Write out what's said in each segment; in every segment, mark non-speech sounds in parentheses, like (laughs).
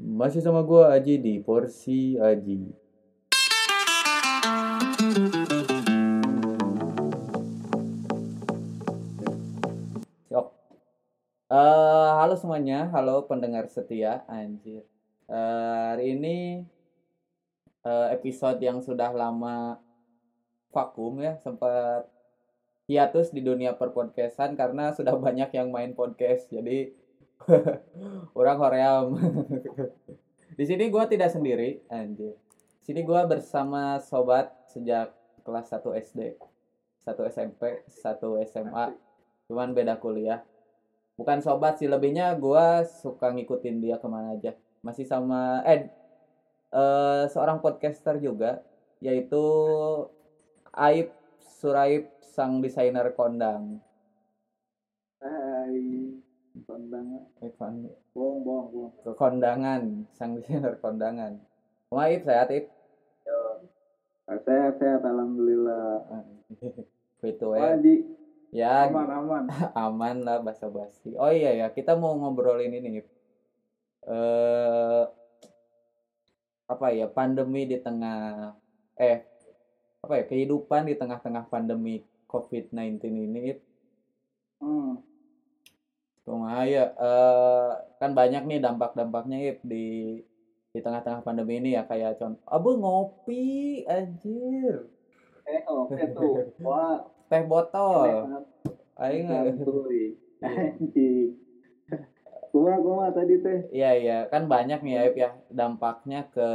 Masih sama gua Aji di Porsi Aji. Yok. Eh, halo semuanya, halo pendengar setia, anjir. Eh, hari ini eh, episode yang sudah lama vakum ya, sempat hiatus di dunia perpodcastan karena sudah (laughs) banyak yang main podcast. Jadi (laughs) orang hoream. (laughs) Di sini gua tidak sendiri, anjir. Di sini gua bersama sobat sejak kelas 1 SD, 1 SMP, 1 SMA, cuman beda kuliah. Bukan sobat sih, lebihnya gua suka ngikutin dia ke mana aja. Masih sama eh eh, seorang podcaster juga, yaitu Aib Suraib sang desainer kondang. Hai, kondangan, Evan bohong, bohong, bohong. ke kondangan, sang desainer kondangan. Ib, sehat Ib? Sehat, sehat, alhamdulillah. (laughs) Gitu Wah, ya. Ya, aman, aman. (laughs) aman lah basa-basi. Oh iya ya, kita mau ngobrolin ini. Eh apa ya? Pandemi di tengah eh apa ya? Kehidupan di tengah-tengah pandemi COVID-19 ini. Hmm, Kumaha ya? Eh kan banyak nih dampak-dampaknya Ib di di tengah-tengah pandemi ini ya kayak contoh, abu ngopi anjir, eh, oke tuh. Wah, teh botol, aing santuy. Anjing. Kuma, kuma tadi teh. Iya iya kan banyak nih ya Ip, ya dampaknya ke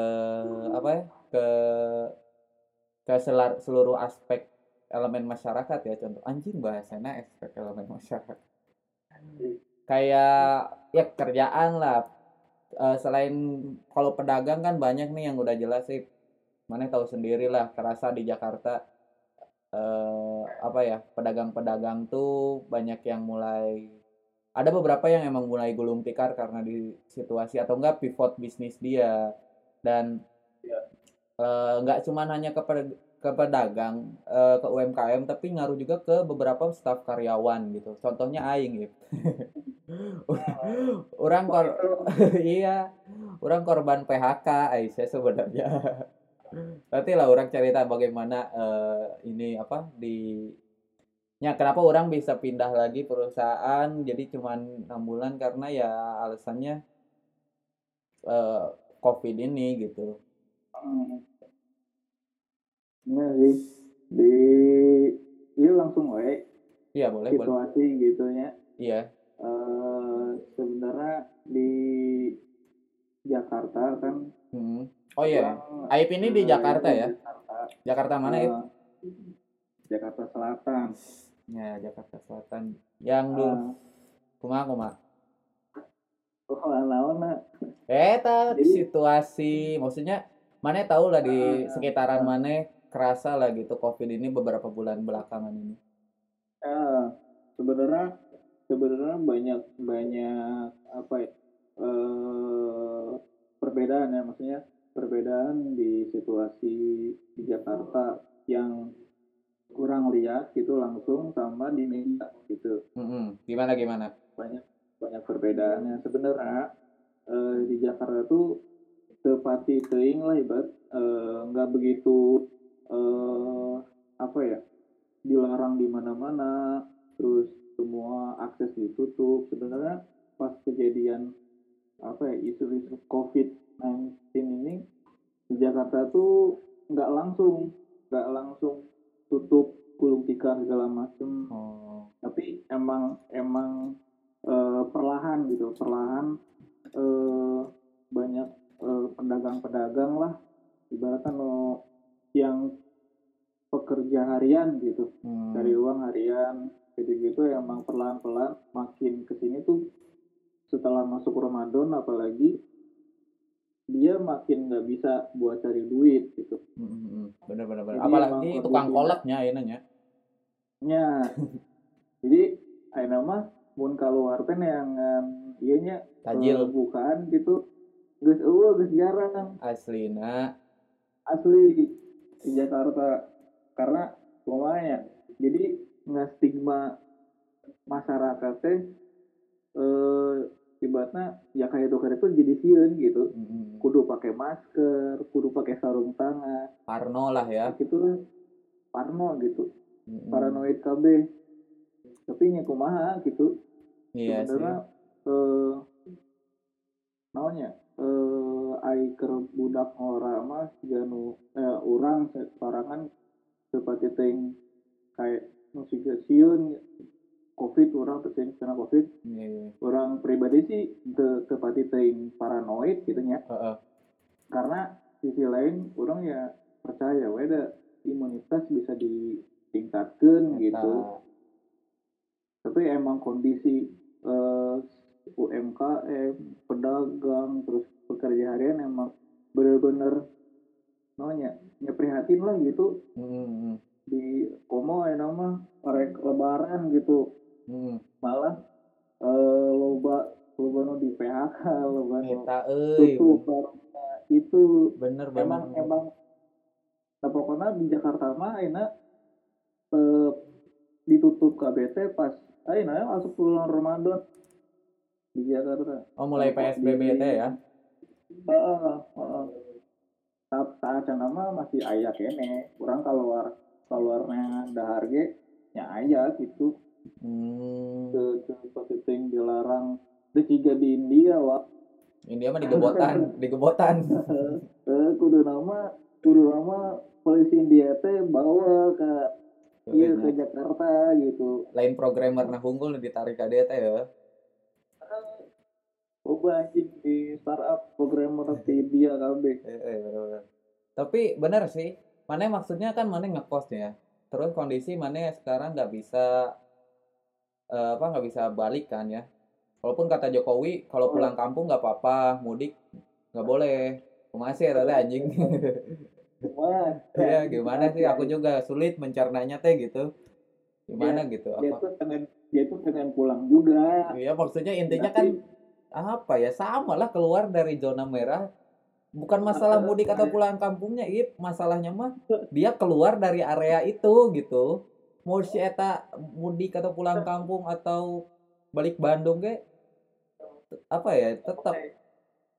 apa ya ke ke selar- seluruh aspek elemen masyarakat ya contoh anjing bahasanya aspek elemen masyarakat kayak ya kerjaan lah. Eh, selain kalau pedagang kan banyak nih yang udah jelas sih. Mana tahu sendiri lah kerasa di Jakarta. Eh apa ya pedagang-pedagang tuh banyak yang mulai ada beberapa yang emang mulai gulung tikar karena di situasi atau enggak pivot bisnis dia. Dan Iya. eh, nggak cuman hanya ke ke pedagang eh, ke UMKM tapi ngaruh juga ke beberapa staf karyawan gitu. Contohnya aing gitu. (laughs) Orang kor (laughs) iya. Orang korban PHK Aisyah sebenarnya. Nanti lah orang cerita bagaimana eh, ini apa di ya kenapa orang bisa pindah lagi perusahaan jadi cuman enam bulan karena ya alasannya eh, covid ini gitu. Hmm. Nah, sih. Di, dia langsung we, iya boleh boleh. Situasi gitu ya. iya. Eh, sebenarnya di Jakarta kan Hmm. oh iya. Aib ini di eh, Jakarta ya? Jakarta, Jakarta mana Aib? eh, Jakarta Selatan. ya Jakarta Selatan. Yang dulu Eh, kumaha kumaha Oh, lawan Jadi- situasi. Maksudnya mana tahu lah di sekitaran mana kerasa lah gitu covid ini beberapa bulan belakangan ini. Eh, sebenarnya sebenarnya banyak banyak apa ya eh, perbedaan ya maksudnya perbedaan di situasi di Jakarta yang kurang lihat gitu langsung sama di media gitu. Mm-mm. gimana gimana? Banyak banyak perbedaannya. Sebenarnya eh, di Jakarta tuh tepati teing lah ibarat eh, nggak begitu eh, apa ya dilarang di mana-mana terus semua akses ditutup. Sebenarnya pas kejadian apa ya isu-isu COVID-19 ini di Jakarta tuh nggak langsung nggak langsung tutup gulung tikar segala macem. Oh. Tapi emang emang eh, perlahan gitu perlahan eh, banyak eh, pedagang-pedagang lah. Ibaratnya lo yang pekerja harian gitu. Hmm. dari uang harian gitu-gitu emang perlahan-pelan makin ke sini tuh setelah masuk Ramadan apalagi dia makin nggak bisa buat cari duit gitu. Mm-mm. bener bener bener. Jadi apalagi tukang kolaknya ya? Nanya nya (laughs) jadi ayo nama mun keluar teh yang iya nya tajil. bukaan gitu. Geus eueuh geus jarang. Aslina asli di Jakarta. Karena lumayan jadi nggak stigma masyarakat teh eh, ibaratnya ya kayak dokter itu jadi sieun gitu. Mm-mm. kudu pakai masker kudu pakai sarung tangan. Parno lah ya. Gitu lah parno gitu. Mm-mm. paranoid KB tapi nya kumaha gitu. Iya sebenarnya eh naonnya eh ai keur budak ngora mah janu eh urang separangan seperti ting kayak musik sieun covid orang terus kena covid Iya, iya. orang pribadi sih te tepati ting paranoid gitu nya Heeh. karena sisi lain orang ya percaya we da imunitas bisa ditingkatkan gitu Eta. tapi emang kondisi eh, UMKM pedagang terus pekerja harian emang bener-bener namanya ya prihatin lah gitu. Mm-mm. di komo ya nama rek lebaran gitu. Mm. malah eh, loba loba nu di PHK (laughs) loba Eta euy tutup itu bener bener emang emang nah, pokoknya di Jakarta mah enak eh, ditutup KBT pas ayo masuk bulan Ramadan. Di Jakarta. Oh mulai PSBB teh ya Heeh, heeh. Saat nama masih ayah kene. Kurang keluar keluarnya dahar ge ya ayah gitu. Hmm. ke ke dilarang. Di juga di India wak. India mah digebotan (laughs) digebotan. (laughs) Eh kudu nama kudu nama polisi India teh bawa ke iya ke Jakarta gitu. Lain programmer nah unggul ditarik ka dia teh ya oh anjing di startup programmer di India Eh, bener-bener. Tapi bener sih, mana maksudnya kan mana ngekos ya. Terus kondisi mana sekarang nggak bisa eh, apa nggak bisa balik kan ya. Walaupun kata Jokowi kalau pulang kampung nggak apa-apa, mudik nggak boleh. Masih ya tadi anjing. wah Iya gimana sih? Aku juga sulit mencernanya teh gitu. Gimana gitu? dia Apa? tuh pengen dia tuh pengen pulang juga Iya maksudnya intinya kan apa ya? Sama lah keluar dari zona merah. Bukan masalah mudik atau pulang kampungnya ip. Masalahnya mah dia keluar dari area itu gitu. Mau si eta mudik atau pulang kampung atau balik Bandung ke apa ya tetap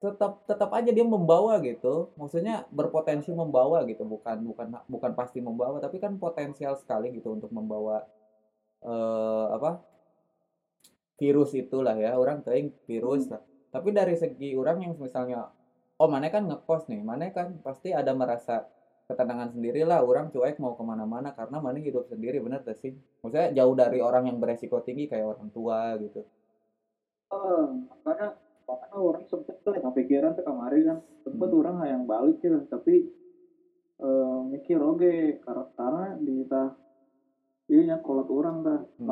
tetap tetap aja dia membawa gitu. Maksudnya berpotensi membawa gitu. Bukan bukan bukan pasti membawa tapi kan potensial sekali gitu untuk membawa eh apa virus itulah ya orang teuing virus lah tapi dari segi orang yang misalnya oh mana kan ngekos nih mana kan pasti ada merasa ketenangan sendiri lah orang cuek mau ke mana-mana karena mana hidup sendiri bener gak sih maksudnya jauh dari orang yang beresiko tinggi kayak orang tua gitu Eh, makanya makanya orang sempet tuh kepikiran tuh kemarin kan sempet Hmm. orang yang balik ya tapi eh, mikir oke karena karena di tah iya kolot orang dah Hmm.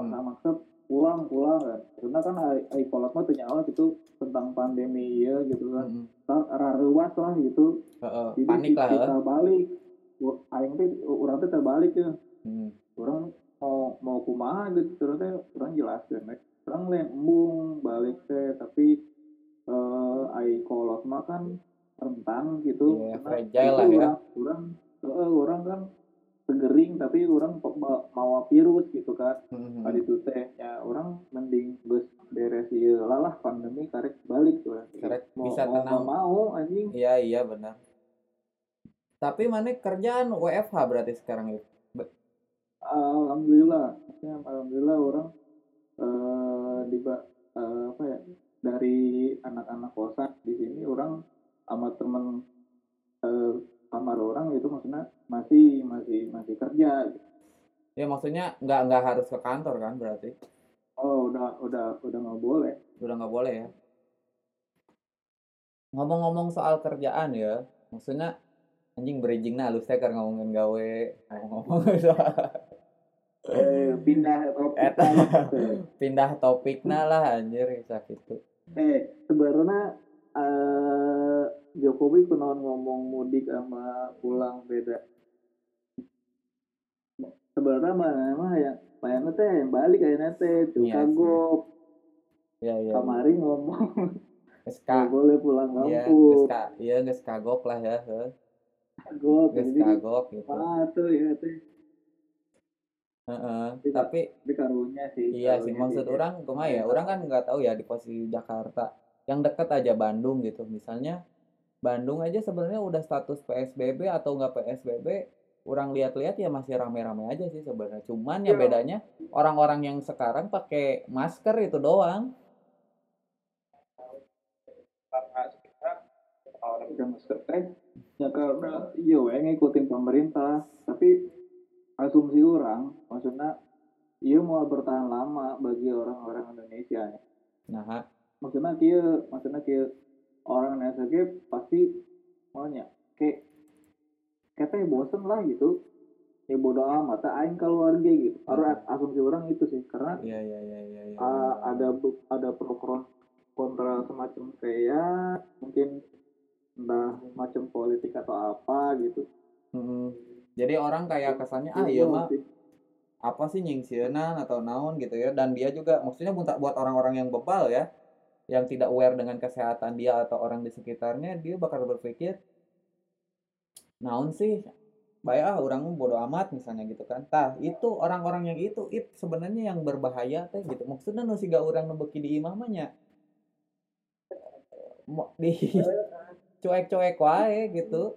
Pulang pulang kan karena kan ai, kolot mah awal gitu tentang pandemi ya gitu kan. Mm-mm. Tah, raruas lah gitu. Heeh, jadi panik lah ya. kita balik Wah, aing teh orang teh terbalik ya. Hmm. orang mau mau kumaha gitu. Terus teh orang jelaskan nek orang lain embung balik teh. Tapi eh ai kolot mah kan rentan gitu. Iya, Karena itu lah ya. orang orang eh, orang kan segering tapi orang pe- ma- mawa virus gitu kan Mm-mm. tadi itu teh ya orang mending bus beres ieu lah pandemi karek balik tuh Karek mau, bisa mau, tenang. mau anjing Iya iya benar. Tapi mana kerjaan WFH berarti sekarang itu? Alhamdulillah, maksudnya alhamdulillah orang eh di eh, apa ya dari anak-anak kosan di sini orang sama temen eh, kamar orang itu maksudnya masih masih masih kerja. Ya maksudnya nggak nggak harus ke kantor kan berarti? Oh udah udah udah nggak boleh. Udah nggak boleh ya. Ngomong-ngomong soal kerjaan ya, maksudnya anjing bridging nah lu teker ngomongin gawe soal Eh, pindah topik. Eta. (laughs) pindah topik nah lah anjir sakit tuh. eh sebenarnya eh Jokowi kunaon ngomong mudik sama pulang beda. Sebenarnya mah yang Mayana teh yang balik kayaknya teh tuh Iya kagok Iya iya. kemarin ngomong. Geus nggak ka boleh pulang iya kampung. iya geus kagok lah ya, kagok jadi kagok gitu. ah tuh ya teh Heeh. Tidak. Tapi tapi karunya sih Iya sih maksud orang kumaha ya? Orang kan nggak tahu ya di posisi Jakarta. Yang dekat aja Bandung gitu. Misalnya Bandung aja sebenarnya udah status PSBB atau enggak PSBB orang lihat-lihat ya masih rame-rame aja sih sebenarnya cuman ya Iya. bedanya orang-orang yang sekarang pakai masker itu doang karena sekarang orang yang masker teh ya karena iya we ngikutin pemerintah tapi asumsi orang maksudnya iya mau bertahan lama bagi orang-orang Indonesia ya. nah maksudnya kia maksudnya kia orang Indonesia kia pasti maunya kayak katanya bosen lah gitu. Ya bodo amat tak aing keluarga gitu. Harus asumsi orang itu sih karena iya iya iya iya iya. uh, ada ada pro kon- kontra semacam kayak mungkin entah macam politik atau apa gitu. Mm-mm. jadi orang kayak kesannya ah iya mah apa sih nyingsieunan atau naon gitu ya. Dan dia juga maksudnya buat buat orang-orang yang bebal ya yang tidak aware dengan kesehatan dia atau orang di sekitarnya dia bakal berpikir naon sih? Baik ah orang mah bodo amat misalnya gitu kan. Tah itu orang-orang yang itu it sebenarnya yang berbahaya teh gitu. Maksudnya nu siga orang nu beuki di imah mah nya Mo- di (laughs) cuek-cuek wae gitu.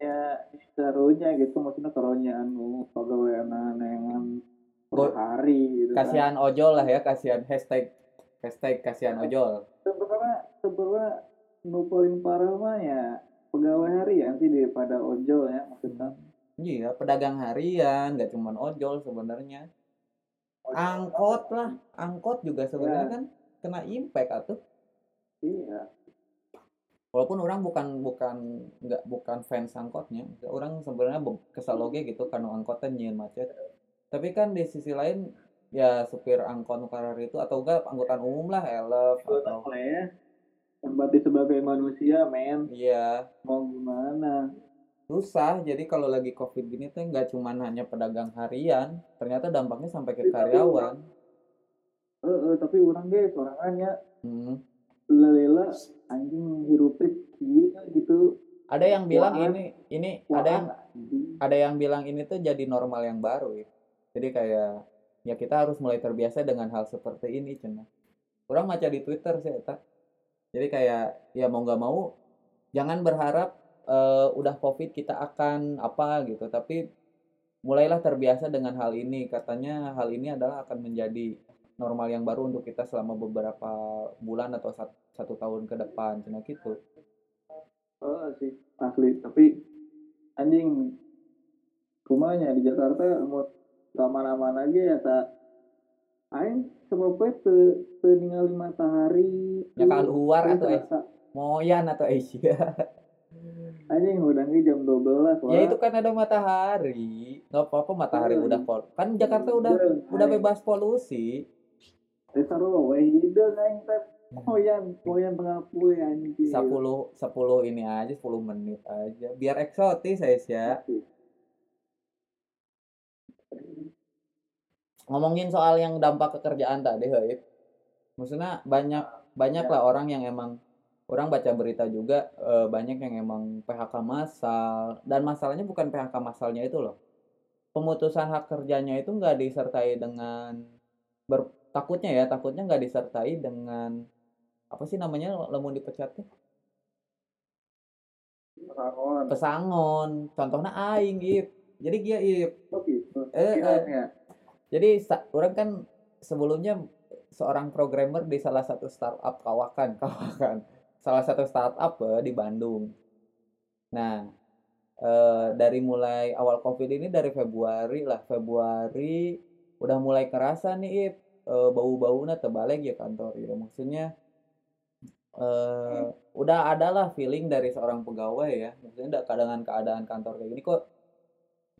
Ya serunya gitu maksudnya karunya anu pegawaian nengan per hari gitu kan. kasihan ojol lah ya kasihan hashtag hashtag kasihan ojol. Sebenarnya sebenarnya nu paling parah mah ya pegawai harian sih daripada ojol ya maksudnya Iya, pedagang harian, nggak cuman ojol sebenarnya. Angkot lah, angkot juga sebenarnya Ya. kan kena impact atuh. iya Walaupun orang bukan bukan nggak bukan fans angkotnya, orang sebenarnya be- kesal oge gitu karena angkotnya nyieun macet. Tapi kan di sisi lain ya supir angkot nukarar itu atau enggak angkutan umum lah, elef Itu atau ya berarti sebagai manusia men iya mau gimana susah. Jadi kalau lagi covid gini tuh nggak cuman hanya pedagang harian, ternyata dampaknya sampai ke Tapi karyawan. eh eh, tapi orang guys orangannya Hmm. lela anjing hirupit gitu Ada yang bilang Wah. ini ini Wah, ada yang ada yang bilang ini tuh jadi normal yang baru ya. Jadi kayak ya kita harus mulai terbiasa dengan hal seperti ini cina. Orang baca di Twitter sih eta. Jadi kayak ya mau nggak mau jangan berharap eh, udah covid kita akan apa gitu, tapi mulailah terbiasa dengan hal ini. Katanya hal ini adalah akan menjadi normal yang baru untuk kita selama beberapa bulan atau sat- satu tahun ke depan, cina gitu. Oh sih. Asli. Tapi anjing. Kumanya di Jakarta mau ke mana-mana aja ya tak aing sebabnya te, te ningali matahari Ya keluar Aing atau eh, moyan atau Asia. anjing udah nih jam 12 Ya itu kan ada matahari. Nggak apa-apa matahari Hmm. udah pol. Kan Jakarta udah udah bebas polusi. Tesaro weh hideung aing teh moyan moyan tengah puluh anjing 10 10 ini aja 10 menit aja. Biar eksotis ya. Ngomongin soal yang dampak kekerjaan tadi, Haib. Maksudnya banyak banyak lah orang yang emang orang baca berita juga eh, banyak yang emang PHK massal dan masalahnya bukan PHK massalnya itu loh. Pemutusan hak kerjanya itu nggak disertai dengan ber, takutnya ya takutnya nggak disertai dengan apa sih namanya lemun dipecat teh? Pesangon. pesangon contohnya aing ip jadi dia ip Oh gitu. Eh, Kiranya. Jadi orang kan sebelumnya seorang programmer di salah satu startup kawakan (laughs) kawakan. Salah satu startup eh, di Bandung. Nah eh, dari mulai awal covid ini dari Februari lah Februari udah mulai kerasa nih ip. Eh, bau-baunya terbalik ya kantor ya maksudnya eh udah ada lah feeling dari seorang pegawai ya. Maksudnya da- dengan keadaan kantor kayak gini. Kok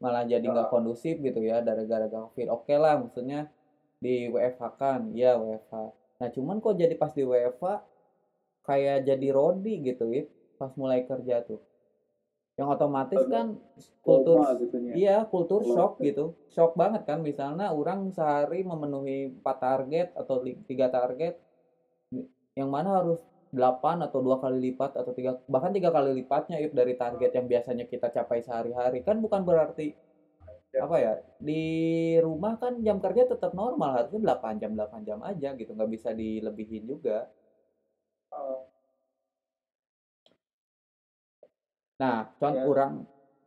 malah jadi nggak kondusif gitu ya dari gara-gara covid oke lah maksudnya di WFH kan. Iya WFH nah cuman kok jadi pas di WFH kayak jadi rodi gitu ya pas mulai kerja tuh? Yang otomatis kan kultur gitu nya. Iya, kultur Kalau- shock gitu. Shock banget kan misalnya orang sehari memenuhi 4 target atau 3 target yang mana harus 8 atau dua kali lipat atau tiga bahkan tiga kali lipatnya Ip, dari target yang biasanya kita capai sehari-hari. Kan bukan berarti apa ya di rumah kan jam kerja tetap normal harusnya 8 jam 8 jam aja gitu nggak bisa dilebihin juga. Nah contoh Ya. orang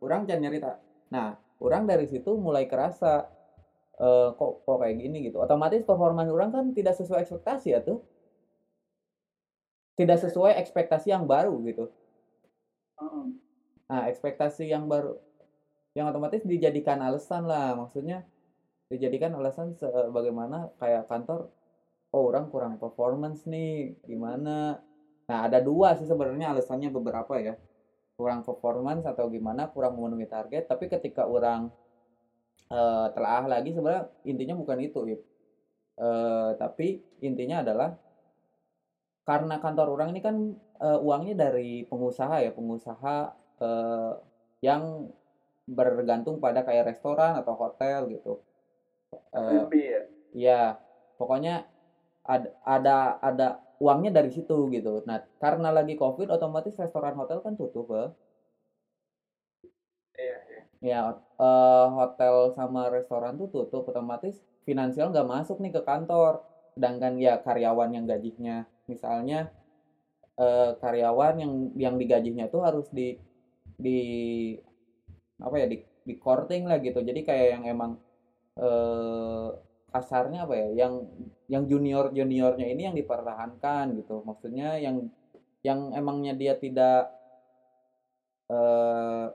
orang jangan nyerita. Nah orang dari situ mulai kerasa eh, kok kok kayak gini gitu. Otomatis performa orang kan tidak sesuai ekspektasi ya tuh tidak sesuai ekspektasi yang baru gitu. Nah, ekspektasi yang baru yang otomatis dijadikan alasan lah, maksudnya dijadikan alasan sebagaimana kayak kantor, oh orang kurang performance nih, gimana? Nah, ada dua sih sebenarnya alasannya beberapa ya. Kurang performance atau gimana, kurang memenuhi target, tapi ketika orang eh, telaah lagi sebenarnya intinya bukan itu. Eh, tapi intinya adalah karena kantor orang ini kan eh, uangnya dari pengusaha ya, pengusaha eh, yang bergantung pada kayak restoran atau hotel gitu. F&B ya. ya, pokoknya ada ada ada uangnya dari situ gitu. Nah, karena lagi COVID otomatis restoran hotel kan tutup, ya. Iya, iya. Ya, eh, hotel sama restoran tuh tutup otomatis finansial nggak masuk nih ke kantor. Sedangkan ya karyawan yang gajinya misalnya eh, karyawan yang yang digajinya tuh harus di di apa ya di di courting lah gitu. Jadi kayak yang emang eh kasarnya apa ya yang yang junior juniornya ini yang dipertahankan gitu. Maksudnya yang yang emangnya dia tidak eh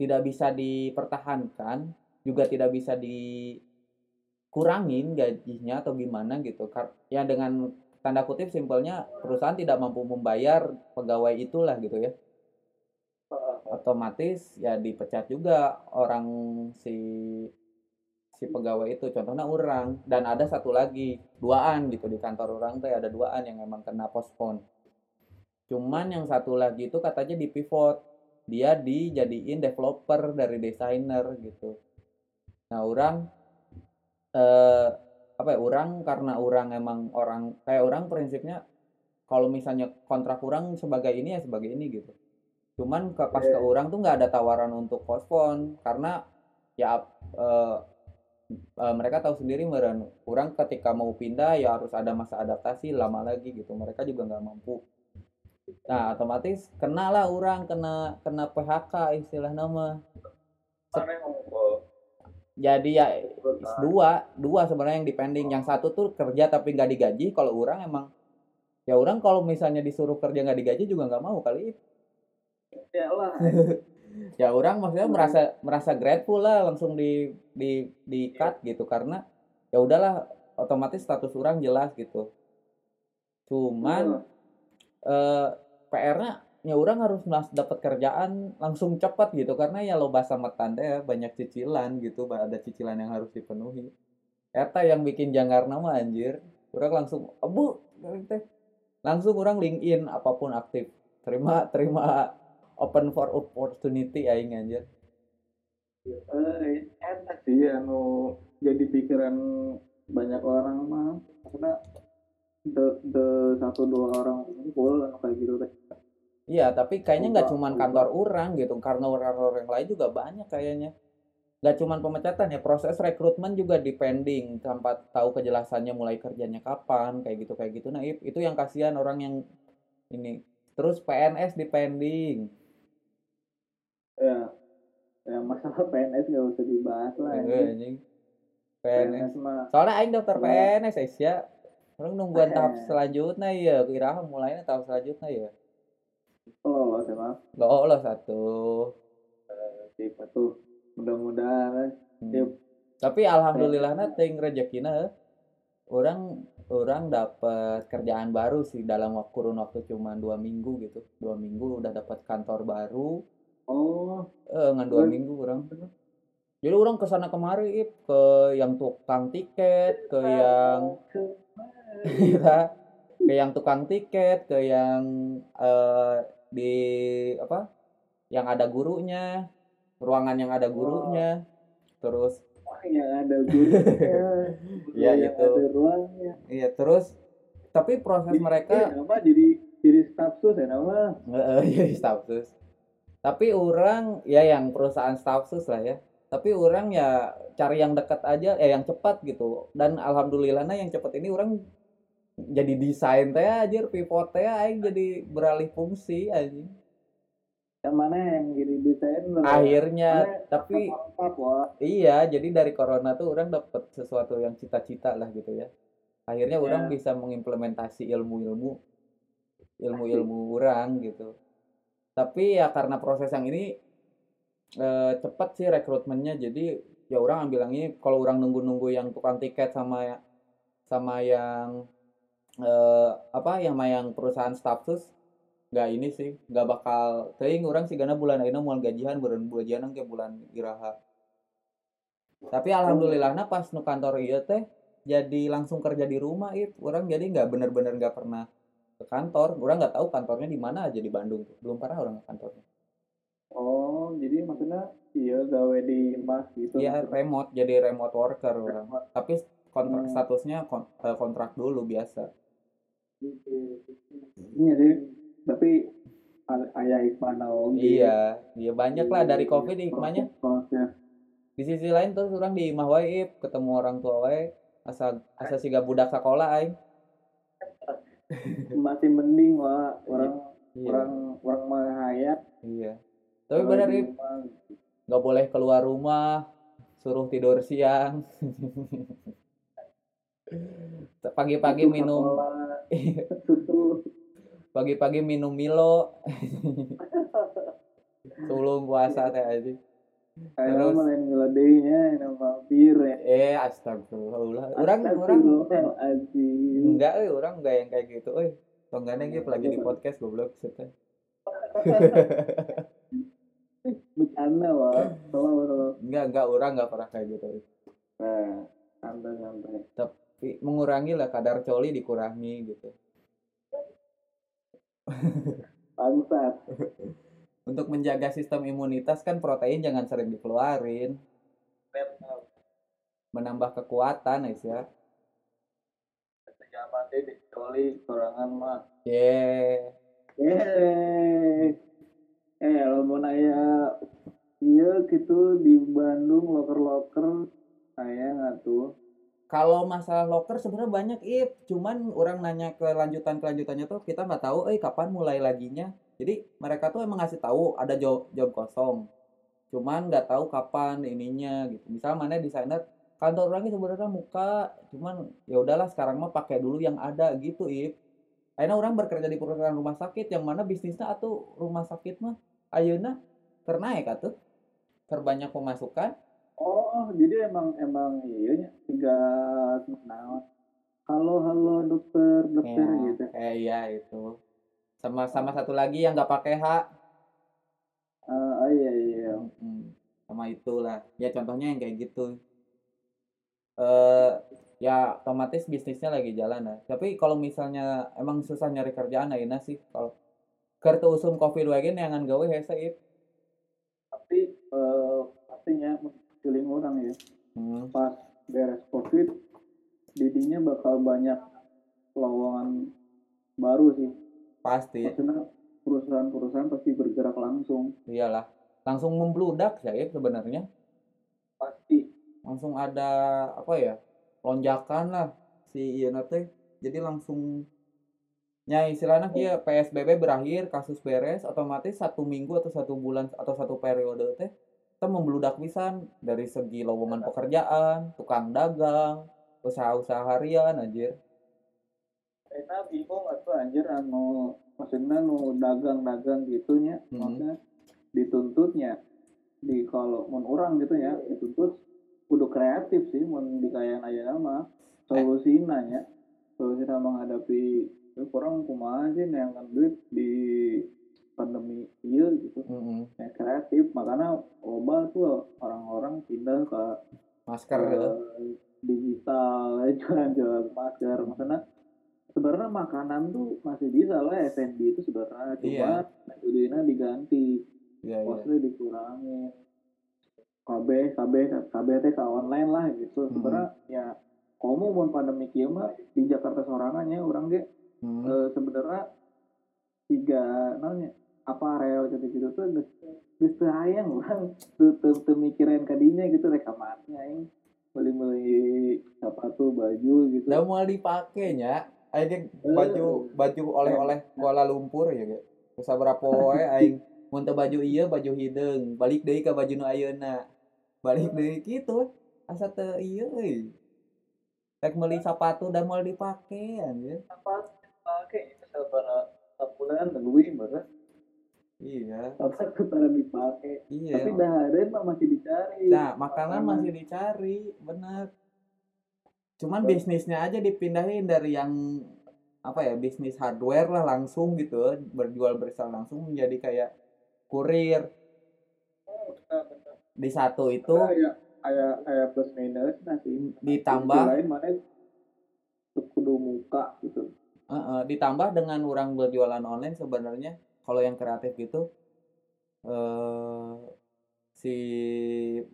tidak bisa dipertahankan, juga tidak bisa dikurangin gajinya atau gimana gitu. Ya dengan tanda kutip simpelnya perusahaan tidak mampu membayar pegawai itulah gitu ya. Otomatis ya dipecat juga orang si si pegawai itu. Contohnya orang dan ada satu lagi duaan gitu di kantor orang tuh ada duaan yang emang kena postpone. Cuman yang satu lagi itu katanya di pivot dia dijadiin developer dari desainer gitu. Nah, orang eh apa ya, orang karena orang emang orang kayak orang prinsipnya kalau misalnya kontrak orang sebagai ini ya sebagai ini gitu. Cuman ke pas ke Iya. orang tuh nggak ada tawaran untuk postpone karena ya eh, eh, mereka tahu sendiri meren orang ketika mau pindah ya harus ada masa adaptasi lama lagi gitu. Mereka juga nggak mampu. Nah, otomatis kena lah orang kena kena PHK istilah nama. Kok? Jadi ya dua dua sebenarnya yang dipending. Yang satu tuh kerja tapi nggak digaji. Kalau orang emang ya orang kalau misalnya disuruh kerja nggak digaji juga nggak mau kali. Ya lah. (laughs) Ya orang maksudnya merasa merasa grateful lah langsung di di di cut gitu karena ya udahlah otomatis status orang jelas gitu. Cuman eh PR-nya ya orang harus dapat kerjaan langsung cepat gitu. Karena ya lo bahasa tanda ya banyak cicilan gitu ada cicilan yang harus dipenuhi. Eta yang bikin janggar nama anjir. Orang langsung abu teh. Langsung orang LinkedIn apa pun aktif. Terima terima open for opportunity aing anjir. Eh, enak sih anu jadi pikiran banyak orang mah. Karena the, the satu dua orang kumpul kayak gitu. Iya, tapi kayaknya nggak ubah. kantor orang gitu, karena orang-orang yang lain juga banyak kayaknya. Nggak cuman pemecatan ya, proses rekrutmen juga depending tanpa tahu kejelasannya mulai kerjanya kapan, kayak gitu kayak gitu. Nah, itu yang kasihan orang yang ini. Terus PNS depending. Ya, ya masalah (laughs) PNS gak usah dibahas lah. Anjing. anjing. PNS. PNS mah Soalnya aing daftar Iya. PNS ya. Orang nungguan tahap Eh. selanjutnya ya, kira mulainya tahap selanjutnya ya. Lolos emang Lolos satu. tipe tuh mudah-mudahan Hmm. Ya. Tapi alhamdulillah ting rezekina orang orang dapat kerjaan baru sih dalam waktu kurun waktu cuma dua minggu gitu. Dua minggu udah dapat kantor baru. Oh. Eh ngan dua minggu orang jadi orang ke sana kemari ke yang tukang tiket ke yang (laughs) ke yang tukang tiket ke yang eh, di apa yang ada gurunya ruangan yang ada gurunya terus Wah, yang ada gurunya (laughs) Iya, yang itu. ada ruangnya iya terus tapi proses Jadi, mereka eh, nama jadi jadi staff sus ya nama Heeh, (laughs) iya status. Tapi orang ya yang perusahaan status lah ya. Tapi orang ya cari yang dekat aja, eh yang cepat gitu. Dan alhamdulillahnya yang cepat ini orang jadi desain teh anjir pivot teh aing jadi beralih fungsi anjing. Yang mana yang jadi desain? Akhirnya tapi lengkap wah iya jadi dari corona tuh orang dapet sesuatu yang cita-cita lah gitu ya. Akhirnya Ya. orang bisa mengimplementasi ilmu-ilmu ilmu-ilmu orang gitu. Tapi ya karena proses yang ini eh, cepet sih rekrutmennya. Jadi ya orang ini. Kalau orang nunggu-nunggu yang tukang tiket sama ya- sama yang eh, apa yang sama yang perusahaan status nggak ini sih nggak bakal teuing orang sih karena bulan ini mau gajian bulan gajian ke bulan iraha. Tapi alhamdulillahnya pas nu kantor iya teh jadi langsung kerja di rumah itu orang jadi nggak bener-bener nggak pernah ke kantor. Orang nggak tahu kantornya di mana aja di Bandung tuh. Belum pernah orang ke kantornya. Oh jadi maksudnya iya gawe di mas gitu Iya remote jadi remote worker orang. Tapi kontrak Hmm. statusnya eh, kontrak dulu biasa iya deh tapi ayah hikmah naon iya iya banyak lah dari covid hikmahnya di sisi lain terus orang di imah wae ketemu orang tua wae asa asa siga budak sekolah aing. (laughs) Masih mending wah orang iya. orang orang mah hayat. Iya. Tapi benar Ip. nggak boleh keluar rumah suruh tidur siang (laughs) pagi-pagi minum. susu pagi-pagi minum Milo. (laughs) Sebelum puasa teh aja Terus? nama bir ya. Eh astagfirullah. Orang orang enggak eh orang enggak yang kayak gitu eh. Tonggane gitu lagi di podcast goblok seteh (laughs) bercanda wah tolong tolong. Enggak enggak orang enggak pernah kayak gitu eh. nah santai santai mengurangi lah kadar coli dikurangi gitu. Bangsat. (laughs) Untuk menjaga sistem imunitas kan protein jangan sering dikeluarin. Menambah kekuatan guys ya deh dicoli sorangan mah yeah. Eh eh lo mau nanya? Iya gitu di Bandung loker loker saya nggak tuh kalau masalah loker sebenarnya banyak ip. Cuman orang nanya kelanjutan kelanjutannya tuh kita nggak tahu eh kapan mulai laginya? Jadi mereka tuh emang ngasih tahu ada job job kosong. Cuman nggak tahu kapan ininya gitu. Misal mana desainer kantor orangnya sebenarnya muka cuman ya udahlah sekarang mah pakai dulu yang ada gitu ip. Akhirnya orang bekerja di perusahaan rumah sakit yang mana bisnisnya atau rumah sakit mah ayeuna ternaik atuh. Terbanyak pemasukan oh jadi emang emang iya tiga nah halo halo dokter dokter Ya, gitu eh, iya itu. Sama sama satu lagi yang nggak pakai H. Ah, oh iya iya Mm, Sama itulah. Ya contohnya yang kayak gitu. Eh ya otomatis bisnisnya lagi jalan lah. Tapi kalau misalnya emang susah nyari kerjaan ayeuna sih kalau kertu usum covid wae neangan gawe hese ip. tapi eh, pastinya feeling orang ya Hmm, pas beres covid didinya bakal banyak lowongan baru sih pasti. maksudnya perusahaan-perusahaan pasti bergerak langsung Iyalah. Langsung membludak ya sebenarnya. pasti langsung ada apa ya lonjakan lah si teh jadi langsung ya istilahnya dia PSBB berakhir kasus beres otomatis satu minggu atau satu bulan atau satu periode teh kita membludak pisan dari segi lowongan pekerjaan tukang dagang usaha-usaha harian anjir Karena bingung atuh anjir anu maksudnya nu dagang-dagang gitunya Mhm. maksudnya dituntutnya di kalau mun orang gitu ya dituntut kudu kreatif sih mun di kayak aya nama solusina nya solusina menghadapi ya, kurang kumaha sih neangan duit di pandemi iya gitu. Mm-mm. ya, kreatif makanya loba tuh orang-orang pindah ke masker ke gitu digital (laughs) jualan-jualan masker. Maksudnya sebenarnya makanan tuh masih bisa lah F&B itu sebenarnya. Cuma Iya. metodenya diganti. Iya iya. Costly dikurangin. KB KB KB teh ke online lah gitu. Hmm. sebenarnya ya kamu mau pandemi kieu mah di Jakarta sorangannya orang ge. Hmm. eh, sebenarnya tiga namanya aparel gitu-gitu tuh geus geus teu hayang urang teu teu teu mikirin kadinya gitu rekamatnya aing. Beli-beli sepatu baju gitu. Udah mau dipakainya aing baju baju oleh-oleh Kuala Lumpur ya ge. Saberapa wae aing. Mun teu baju ieu baju hideung balik deui ka baju nu ayeuna. Balik deui kitu asa teu ieu euy. Rek meuli sepatu dan moal dipake anjir apa pakai sabara bulan lebih bener iya. Apa para dipakai iya. Tapi dahareun mah masih dicari. Nah, makanan masih dicari, bener. Cuman bisnisnya aja dipindahin dari yang apa ya bisnis hardware lah langsung gitu berjual bersama langsung menjadi kayak kurir. Di satu itu kayak kayak kayak plus minus nasi ditambah. Lain mana kudu muka gitu. Ditambah dengan orang berjualan online sebenarnya kalau yang kreatif gitu eh si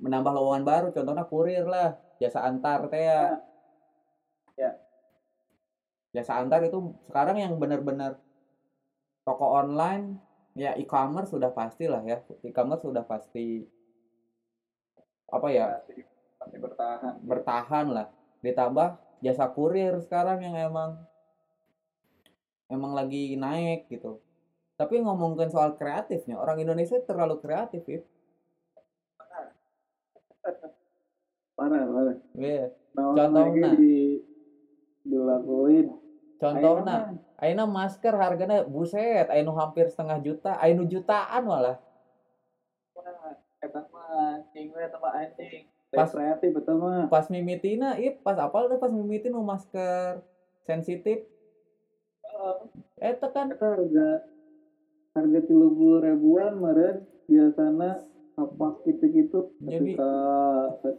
menambah lowongan baru contohnya kurir lah jasa antar teh ya. Ya. jasa antar itu sekarang yang benar-benar toko online ya e-commerce sudah pasti lah ya. E-commerce sudah pasti apa ya masih bertahan. bertahan lah. Ditambah jasa kurir sekarang yang emang emang lagi naik gitu tapi ngomongin soal kreatifnya orang Indonesia terlalu kreatif ya parah parah. Iya. nah, Contohna. lagi di dilakuin. Contohnya. Aina masker harganya buset Aina hampir setengah juta Aina jutaan malah. Kata mah anjing we sama anjing. Pas- kreatif itu mah. Pas mimitina ih pas apal tuh pas mimitin nu masker. Sensitif. Eh itu kan. Eta harga harga tiga puluh ribuan meren biasanya apa gitu-gitu Jadi- ketika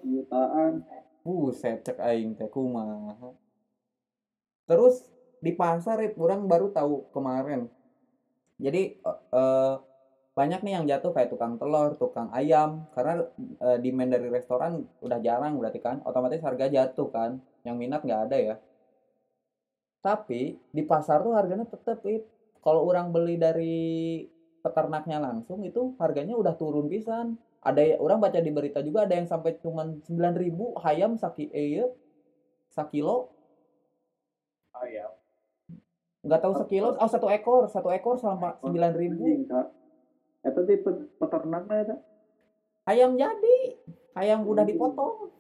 jutaan buset cek aing teh kumaha. Terus di pasar Rip, orang baru tahu kemarin. Jadi eh, banyak nih yang jatuh kayak tukang telur tukang ayam. Karena eh, demand dari restoran udah jarang berarti kan. Otomatis harga jatuh kan. Yang minat nggak ada ya. Tapi di pasar tuh harganya tetep Ip. Kalau orang beli dari peternaknya langsung itu harganya udah turun pisan. Ada ya- orang baca di berita juga ada yang sampai cuman 9000 hayam saki eh sakilo ayam. Nggak tahu sekilo oh satu ekor satu ekor sama 9000 anjing kak. Eta di pe- peternaknya eta ayam jadi ayam udah dipotong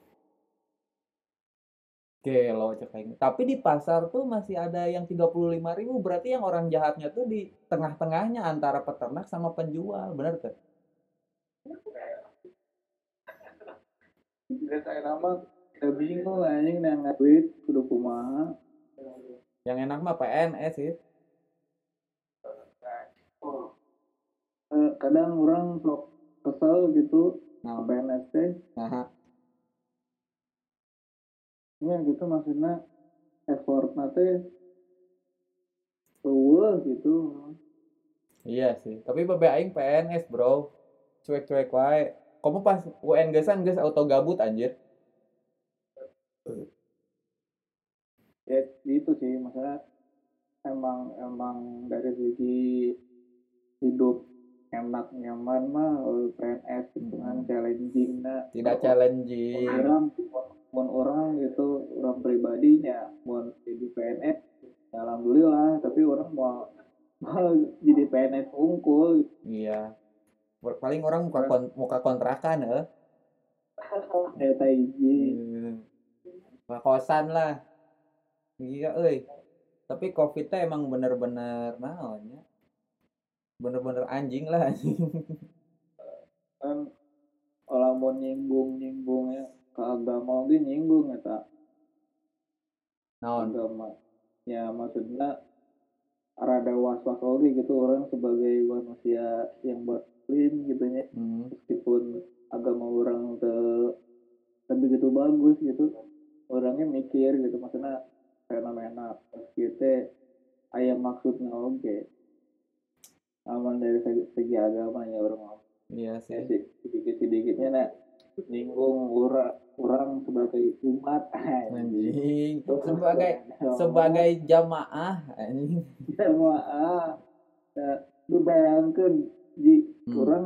Gelo cek aing. Tapi di pasar tuh masih ada yang 35.000 berarti yang orang jahatnya tuh di tengah-tengahnya antara peternak sama penjual, bener tuh? Saya nama udah bingung anjing yang duit kudu kumaha Yang enak mah PNS sih. Eh, kadang orang sok kesel gitu Nah, PNS teh nah, ya gitu maksudnya effort nate eueuh gitu iya sih. Tapi bebe aing PNS, Bro. Cuek-cuek wae. Kamu pas UN gesan geus auto gabut anjir. ya gitu sih maksudnya emang emang dari segi hidup enak nyaman mah PNS gitu kan challenging nah Tidak challenging. Mun orang pribadinya mau jadi PNS ya alhamdulillah tapi orang mau mau jadi PNS unggul Iya. Paling orang muka kon- muka kontrakan eh. (laughs) kayak taiji Hmm. Kosan lah. Iya euy. Tapi Covid teh emang bener-bener naon ya. Bener-bener anjing lah anjing. (laughs) kan kalau mau nyinggung ya agama oge nyinggung eta Naon? agama. Ya maksudnya rada was was gitu orang sebagai manusia yang muslim gitu ya. Hmm. meskipun agama orang te tapi begitu bagus gitu. Orangnya mikir gitu maksudnya fenomena kita ayam maksudnya oke. Aman dari segi, segi agama ya orang Iya ya, sih. sedikit sedikitnya nak nyinggung orang orang sebagai umat Anjing. Sebagai sebagai jamaah anjing. jamaah ya, lu bayangkan di Hmm. orang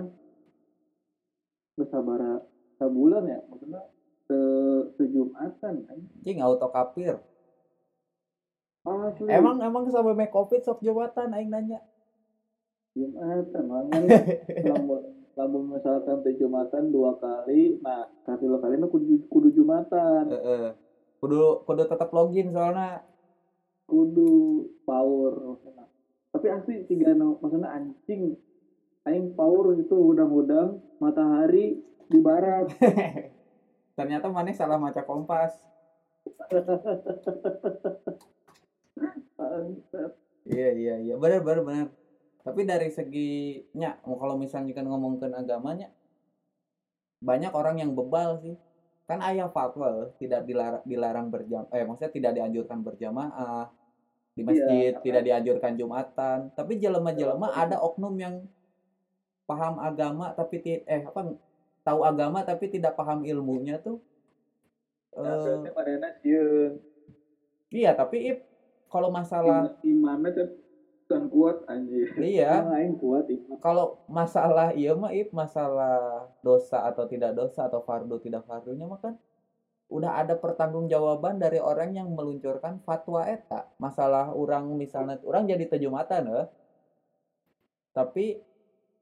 bersabar sebulan ya maksudnya se sejumatan kan Anjing auto kapir. Asli. emang emang sampai make covid sok jabatan aing nanya Jumatan mangan (laughs) lamun lamun misalkan teh Jumatan dua kali nah katilu kali mah kudu, kudu Jumatan. Heeh. kudu kudu tetap login soalnya. Kudu power maksudna. tapi asli tiga no maksudnya anjing. Aing power gitu udang-udang matahari di barat. (laughs) Ternyata mana salah maca kompas. (laughs) Iya iya iya. Benar benar benar tapi dari segi nya kalau misalnya kan ngomongkan agamanya banyak orang yang bebal sih. Kan ayah fatwa tidak dilarang, dilarang berjam eh maksudnya tidak dianjurkan berjamaah di masjid Iya. tidak dianjurkan jumatan. Tapi jelema-jelema ada oknum yang paham agama tapi ti- eh apa tahu agama tapi tidak paham ilmunya tuh Nah, sieun iya tapi kalau masalah imannya kan kan kuat anjir. (laughs) Iya. Aing kuat iman kalau masalah iya mah Ip, masalah dosa atau tidak dosa atau fardu tidak fardunya mah kan udah ada pertanggungjawaban dari orang yang meluncurkan fatwa eta. Masalah orang misalnya orang jadi tejumatan eh. Tapi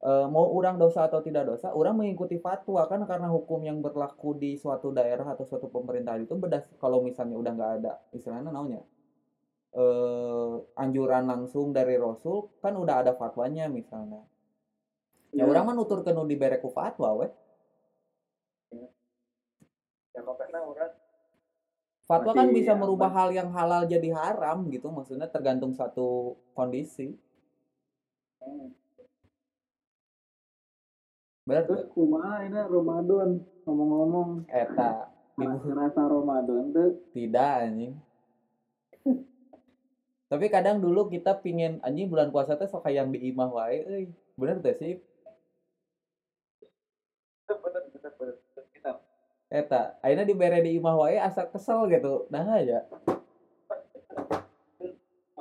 eh, mau orang dosa atau tidak dosa orang mengikuti fatwa kan karena hukum yang berlaku di suatu daerah atau suatu pemerintahan itu bedas kalau misalnya udah nggak ada istilahnya namanya eh anjuran langsung dari Rasul kan udah ada fatwanya misalnya. Ya Iya. orang mah nuturkeun nu dibere ku fatwa we ya makanya orang fatwa kan bisa merubah hal yang halal jadi haram gitu. Maksudnya tergantung satu kondisi. Hmm. benar. Terus kumaha ini Ramadan? Ngomong-ngomong. Eta. Ngerasa Ramadan tuh tidak anjing tapi kadang dulu kita pingin anjing bulan puasa teh sok yang di imah wae euy. Bener teh sih? Bener bener bener kita. Eta akhirnya dibere di imah wae asa kesel gitu. Nah aja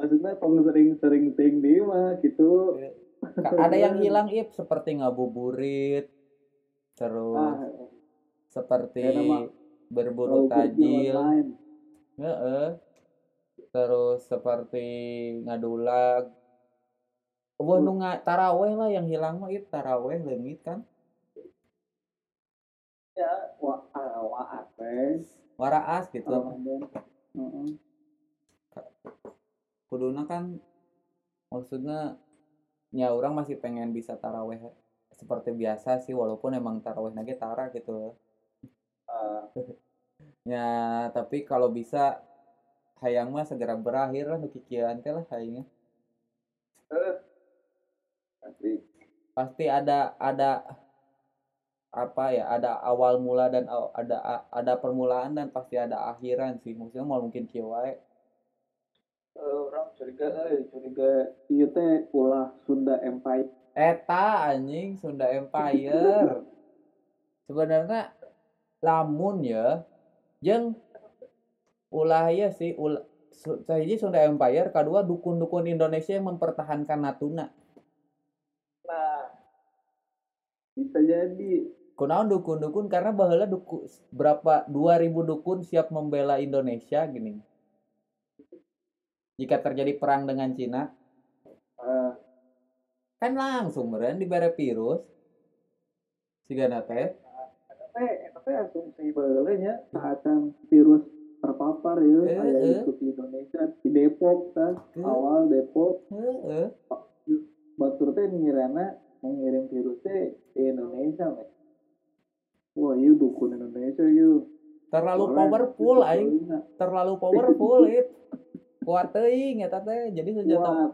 maksudnya tong sering-sering ting di mah gitu. Ka- ada yang hilang ip seperti ngabuburit terus ah seperti ya nama berburu tajil. Heeh. Terus seperti ngadulag Wah, nu nga- taraweh lah yang hilang mah itu taraweh leungit kan. ya wa ah, wa apa Waraas gitu. Ramadan Heeh. Kuduna kan maksudnya ya orang masih pengen bisa taraweh seperti biasa sih walaupun emang taraweh lagi tara gitu. Ah, (laughs) Ya, tapi kalau bisa hayang mah segera berakhir lah nu kikieuan teh lah hayangnya. asli Pasti ada ada apa ya ada awal mula dan aw- ada ada permulaan dan pasti ada akhiran sih. Maksudnya mau mungkin kieu wae. Eh, orang curiga eh curiga. Ieu teh ulah Sunda Empire. Eta anjing Sunda Empire. (laughs) Sebenarnya lamun ya jeung ulah ya sih. Ulah sahiji Sunda Empire, kedua dukun-dukun Indonesia yang mempertahankan Natuna. nah. Bisa jadi. Kunaon dukun-dukun? Karena baheula duku berapa 2000 dukun siap membela Indonesia gini. Jika terjadi perang dengan Cina, eh, kan langsung meureun dibere virus. Sigana teh tapi tapi asumsi baheula nya saatan virus terpapar ya Eh, aya eh. itu di Indonesia di Depok kan Eh. awal Depok heeh. batur teh ngirana mengirim virus teh di Indonesia men. wah iya dukun Indonesia yuk Terlalu Soalnya powerful aing. terlalu powerful it kuat teuing eta teh jadi senjata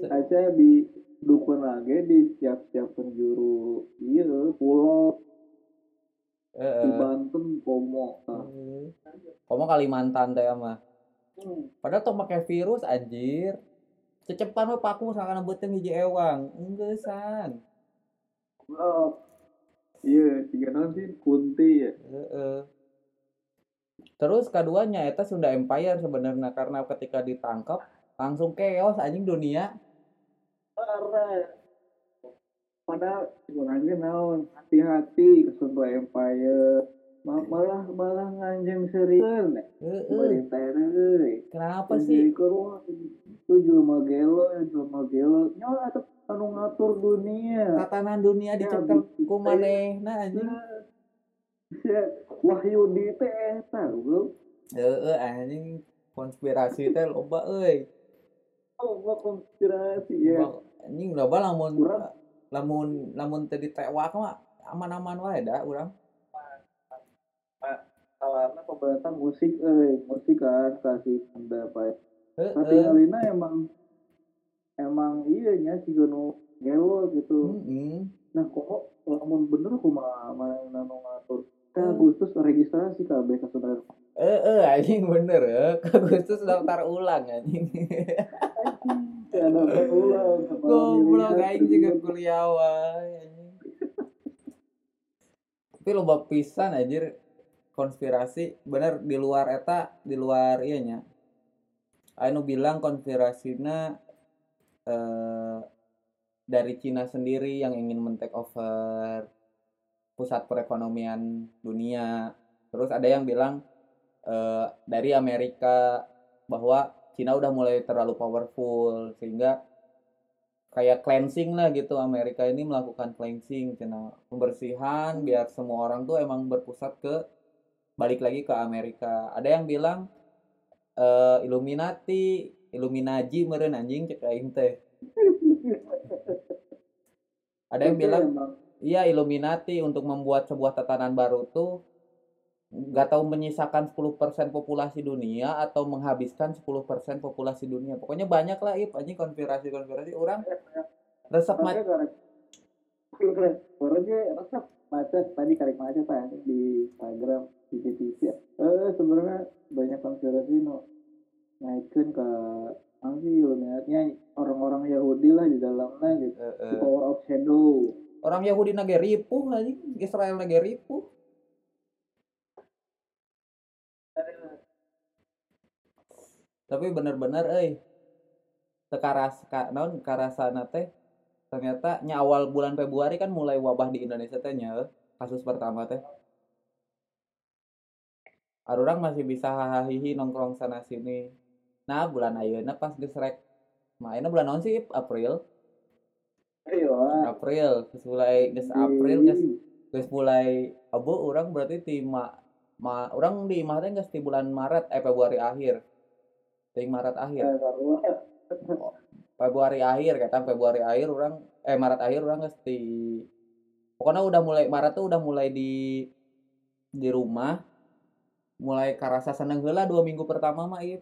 aja di dukun lagi di setiap-setiap penjuru iya pulau di Banten Pomo nah. Komo Kalimantan teh mah Hmm. padahal tong make virus anjir. Cecepan mah paku sakana beuteung hiji ewang. Enggak san. Oh. iya tiga non sih kunti ya. Terus keduanya eta Sunda Empire sebenarnya. Karena ketika ditangkap langsung chaos anjing dunia. Parah padahal sebenarnya naon hati-hati ke Sunda Empire. Ma- malah malah nganjeng pemerintah euy kenapa sih? itu jelema gelo jelema gelo nyawa atuh anu ngatur dunia. Tatanan dunia dicekel ku manehna anjing. Ya, Wahyu di teh eta bro heeh anjing. Konspirasi teh loba euy. Oh gua konspirasi ya. Loba- anjing loba lamun lamun lamun teu ditewak mah aman-aman wae da urang. Salahnya pemerintah musik eh musik kan kasih pendapat tapi ngalina emang emang iya nya si gono gelo gitu. Nah kok lamun bener kumaha mana nanu ngatur? Ke Hmm. Agustus registrasi kabeh ka saudara Eh, anjing bener ya. (laughs) Agustus daftar ulang anjing. Goblok aing juga kuliah wae. Tapi loba pisan anjir konspirasi bener di luar eta di luar iya nya. Anu bilang konspirasina eh dari Cina sendiri yang ingin men-take over pusat perekonomian dunia. Terus ada yang bilang eh, dari Amerika bahwa Cina udah mulai terlalu powerful sehingga kayak cleansing lah gitu. Amerika ini melakukan cleansing Cina pembersihan biar semua orang tuh emang berpusat ke balik lagi ke Amerika. Ada yang bilang eh, Illuminati Illuminaji meren anjing cek aing teh. Ada yang bilang iya Illuminati untuk membuat sebuah tatanan baru tuh nggak tahu menyisakan 10% populasi dunia atau menghabiskan 10% populasi dunia. Pokoknya banyak lah ip anjing konspirasi-konspirasi orang resep karek Orangnya resep macet tadi karek macet di Instagram di TV ya. Eh sebenarnya banyak konspirasi no naikkan ke nanti lihatnya orang-orang Yahudi lah di dalamnya gitu. eh, The eh. power of shadow. orang Yahudi nage ripuh anjing, Israel nage ripuh. Tapi bener-bener euy. Sekaras ka, naon karasana teh ternyata nya awal bulan Februari kan mulai wabah di Indonesia teh nya kasus pertama teh. Arurang masih bisa hahihi nongkrong sana sini. Nah, bulan ayeuna pas geus rek mainnya bulan naon sih? April. Ah. April, geus mulai geus April geus geus mulai abu orang berarti ti ma, ma orang di mah teh geus di bulan Maret eh Februari akhir. Ting Maret akhir. Sarua. Februari akhir kata Februari akhir orang eh Maret akhir orang di pokoknya udah mulai Maret tuh udah mulai di di rumah mulai karasa seneng heula dua minggu pertama mah ieu.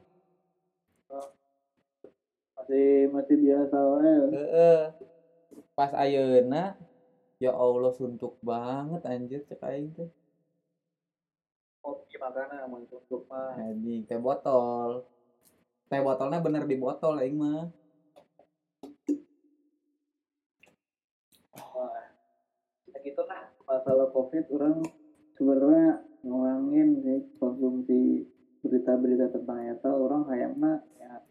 masih masih biasa wae. Heeh. Pas ayeuna ya Allah suntuk banget anjir cek aing teh. Kopi makanan mau untuk mah. Anjing teh botol. Teh botolnya bener di botol aing mah. Ya gitu lah masalah covid orang sebenarnya ngurangin sih konsumsi berita-berita tentang eta orang kayaknya ya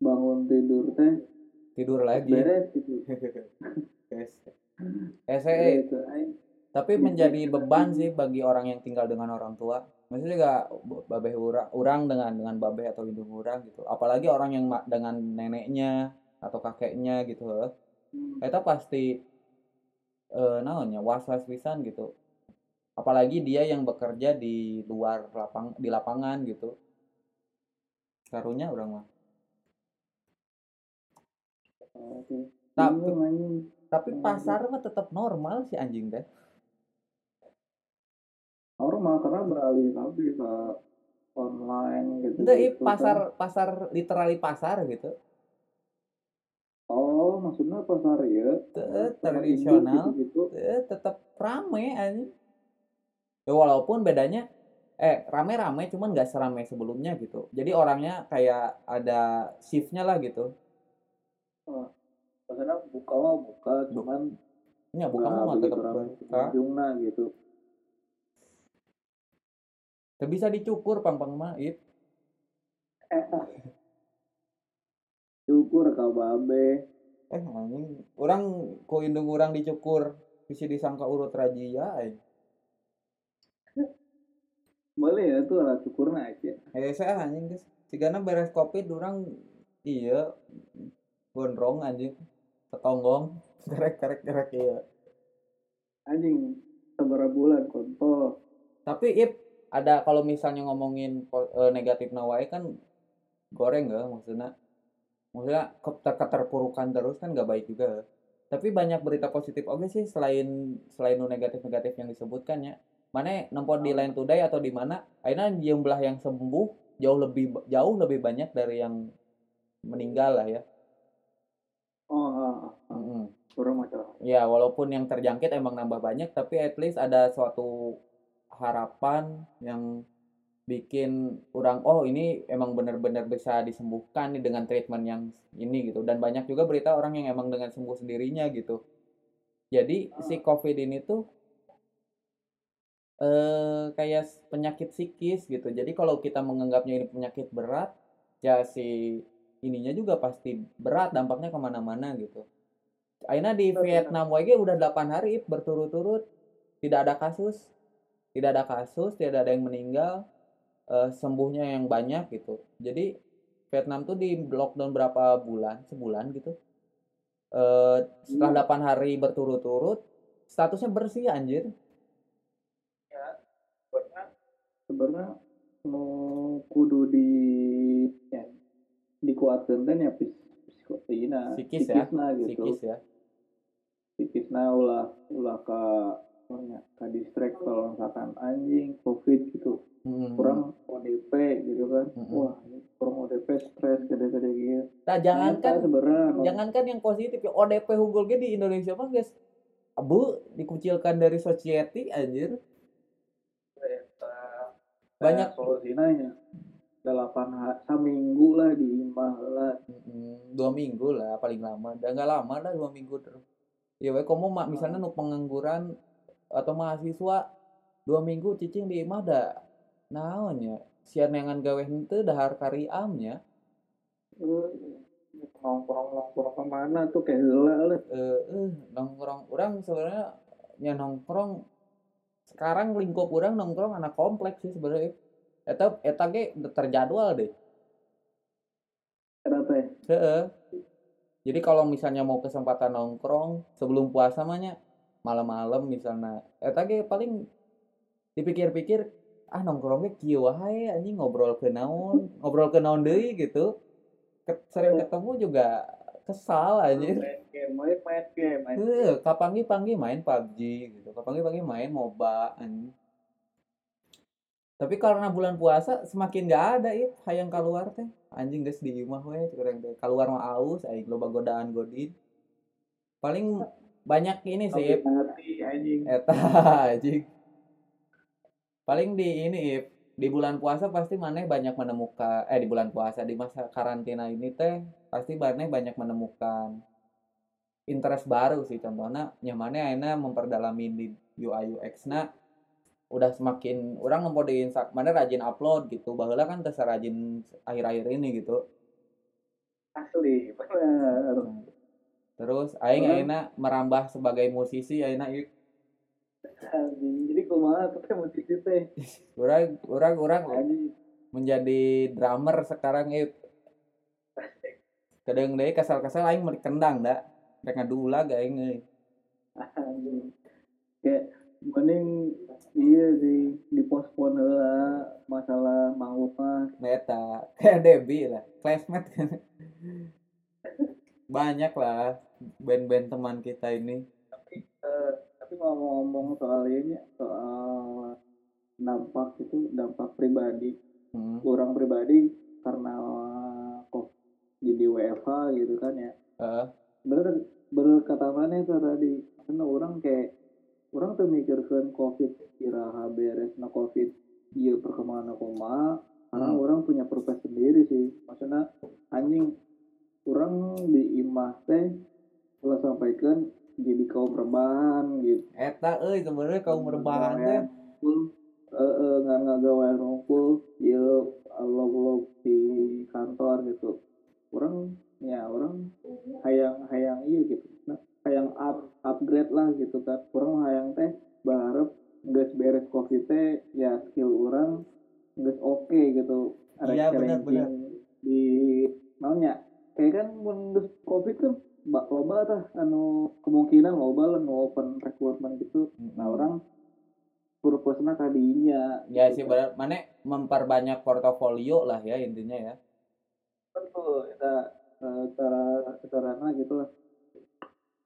bangun tidur teh Tidur lagi. beres gitu (laughs) Guys. Ese Gitu, aing. Tapi menjadi beban sih bagi orang yang tinggal dengan orang tua. Maksudnya juga babeh urang, urang dengan dengan babeh atau indung urang gitu. Apalagi orang yang dengan neneknya atau kakeknya gitu. Hmm. Eta pasti eh naonnya was-was pisan gitu. Apalagi dia yang bekerja di luar lapang di lapangan gitu. Karunya orang mah. Tapi tapi pasar mah tetap normal sih anjing teh. Normal karena beralih lagi ke online gitu, Enggak, ih, gitu pasar pasar literally pasar gitu. oh maksudnya pasar ya tradisional. gitu, tetap rame anjing. Ya walaupun bedanya eh rame-rame cuman nggak seramai sebelumnya gitu. Jadi orangnya kayak ada shiftnya lah gitu. maksudnya buka mah buka cuman Ya nggak mah tetap buka. gitu Bisa dicukur pang-pang syukur (laughs) kau babe. Eh anjing, orang ku indung urang dicukur. Bisa disangka urut rajia aing. (laughs) boleh ya tuh alat ukurnya aja Eh saya anjing guys. Sigana beres kopi durang iya. Gondrong anjing. Setonggong (laughs) kerek kerek kerek iya. anjing seberapa bulan kontol Tapi ip ada kalau misalnya ngomongin eh, negatif nawai kan goreng gak maksudnya? Maksudnya keter keterpurukan terus kan gak baik juga. Tapi banyak berita positif oke sih selain selain nu negatif negatif yang disebutkan ya. Mana nempel di line today atau di mana akhirnya jumlah yang sembuh jauh lebih jauh lebih banyak dari yang meninggal lah ya. Oh ah. Mm-mm. kurang masalah ya walaupun yang terjangkit emang nambah banyak tapi at least ada suatu harapan yang bikin orang oh ini emang benar-benar bisa disembuhkan nih dengan treatment yang ini gitu. Dan banyak juga berita orang yang emang dengan sembuh sendirinya gitu. Jadi si covid ini tuh eh kayak penyakit psikis gitu. Jadi kalau kita menganggapnya ini penyakit berat ya si ininya juga pasti berat dampaknya ke mana-mana gitu. Akhirnya di Betul. Vietnam WG udah 8 hari berturut-turut tidak ada kasus tidak ada kasus tidak ada yang meninggal eh, sembuhnya yang banyak gitu. Jadi Vietnam tuh di lockdown berapa bulan sebulan gitu eh setelah 8 hari berturut-turut statusnya bersih anjir. Sebenarnya mau kudu di ya, dikuatkan kan ya psikotina Psikis ya, psikisna gitu. psikis ya. Psikisna ulah ulah ke apa ke distract kalau misalkan anjing covid gitu. Hmm. kurang ODP gitu kan. Mm-mm. wah kurang ODP stres gede-gede gitu. Nah jangankan sebenarnya jangankan yang positif ya ODP ge di Indonesia mah guys abu dikucilkan dari society anjir. Banyak- solusinya ya delapan hari seminggu lah di imah lah dua minggu lah paling lama. Dan nggak lama lah dua minggu terus. Ya mak misalnya nu pengangguran atau mahasiswa dua minggu cicing di imah da naon ya? Sian neangan gawe henteu dahar kariamnya Eh, nongkrong nongkrong ke mana tuh? Kayak lah eh eh, nongkrong orang sebenarnya ya nongkrong sekarang lingkup orang nongkrong anak kompleks sih sebenarnya. Eta eta ge terjadwal deh. Teh Heeh. Jadi kalau misalnya mau kesempatan nongkrong sebelum puasa mahnya malam-malam misalnya eta ge paling dipikir-pikir ah nongkrongnya kieu wae anjing ngobrol ke naon, ngobrol ke naon deui gitu. Sering ketemu juga kesal anjir. main game main main game main Heuh, kapangi-pangi main PUBG gitu. Kapangi-pangi main MOBA anjing. Tapi karena bulan puasa semakin gak ada ip hayang keluar teh. Anjing geus di imah we kurang teh. Keluar mah aus aing loba godaan godin. Paling banyak ini sih anjing. Eta (laughs) anjing. Paling di ini ip di bulan puasa pasti maneh banyak menemukan eh di bulan puasa di masa karantina ini teh pasti maneh banyak menemukan interest baru sih. Contohnya nyamannya akhirnya memperdalami di UI UX na udah semakin orang ngempo di Insta mana rajin upload gitu. Baheula kan teu rajin akhir-akhir ini gitu. Asli bener terus aing Orang- akhirnya merambah sebagai musisi ieu anjing jadi kumaha tuh teh musik teh? (laughs) Orang orang orang menjadi drummer sekarang ieu kadang deh kesal-kesal aing meuli kendang da rek ngadulag aing euy. Kayak mending iya sih dipospon heula masalah manggung mah. Nah, eta (laughs) kayak Debbie lah classmate. kan (laughs) banyak lah band-band teman kita ini Eh, tapi ngomong-ngomong soal ini soal dampak itu dampak pribadi hmm. orang pribadi karena kok jadi WFH gitu kan ya Heeh. bener bener kata mana itu tadi karena orang kayak orang tuh mikirkan covid kira beres na covid iya perkembangan koma karena Hmm. orang punya purpose sendiri sih maksudnya anjing orang di imah teh kalau sampaikan jadi kaum rebahan gitu. Eta euy sebenarnya kaum rebahan teh. eh eh, nggak nggak gawe ngumpul ya Allah Allah di kantor gitu. Orang ya orang hayang hayang iya gitu. Nah hayang up upgrade lah gitu kan. Orang hayang teh berharap nggak beres covid teh ya skill orang nggak oke gitu. Arek Iya, bener, challenging di naonnya kayak kan mun geus covid kan bak loba tah anu kemungkinan loba lah nu open recruitment gitu. Nah orang purpose-na kadinya ya sih benar mana memperbanyak portofolio lah ya intinya ya. Betul kita eh, cara carana gitu lah.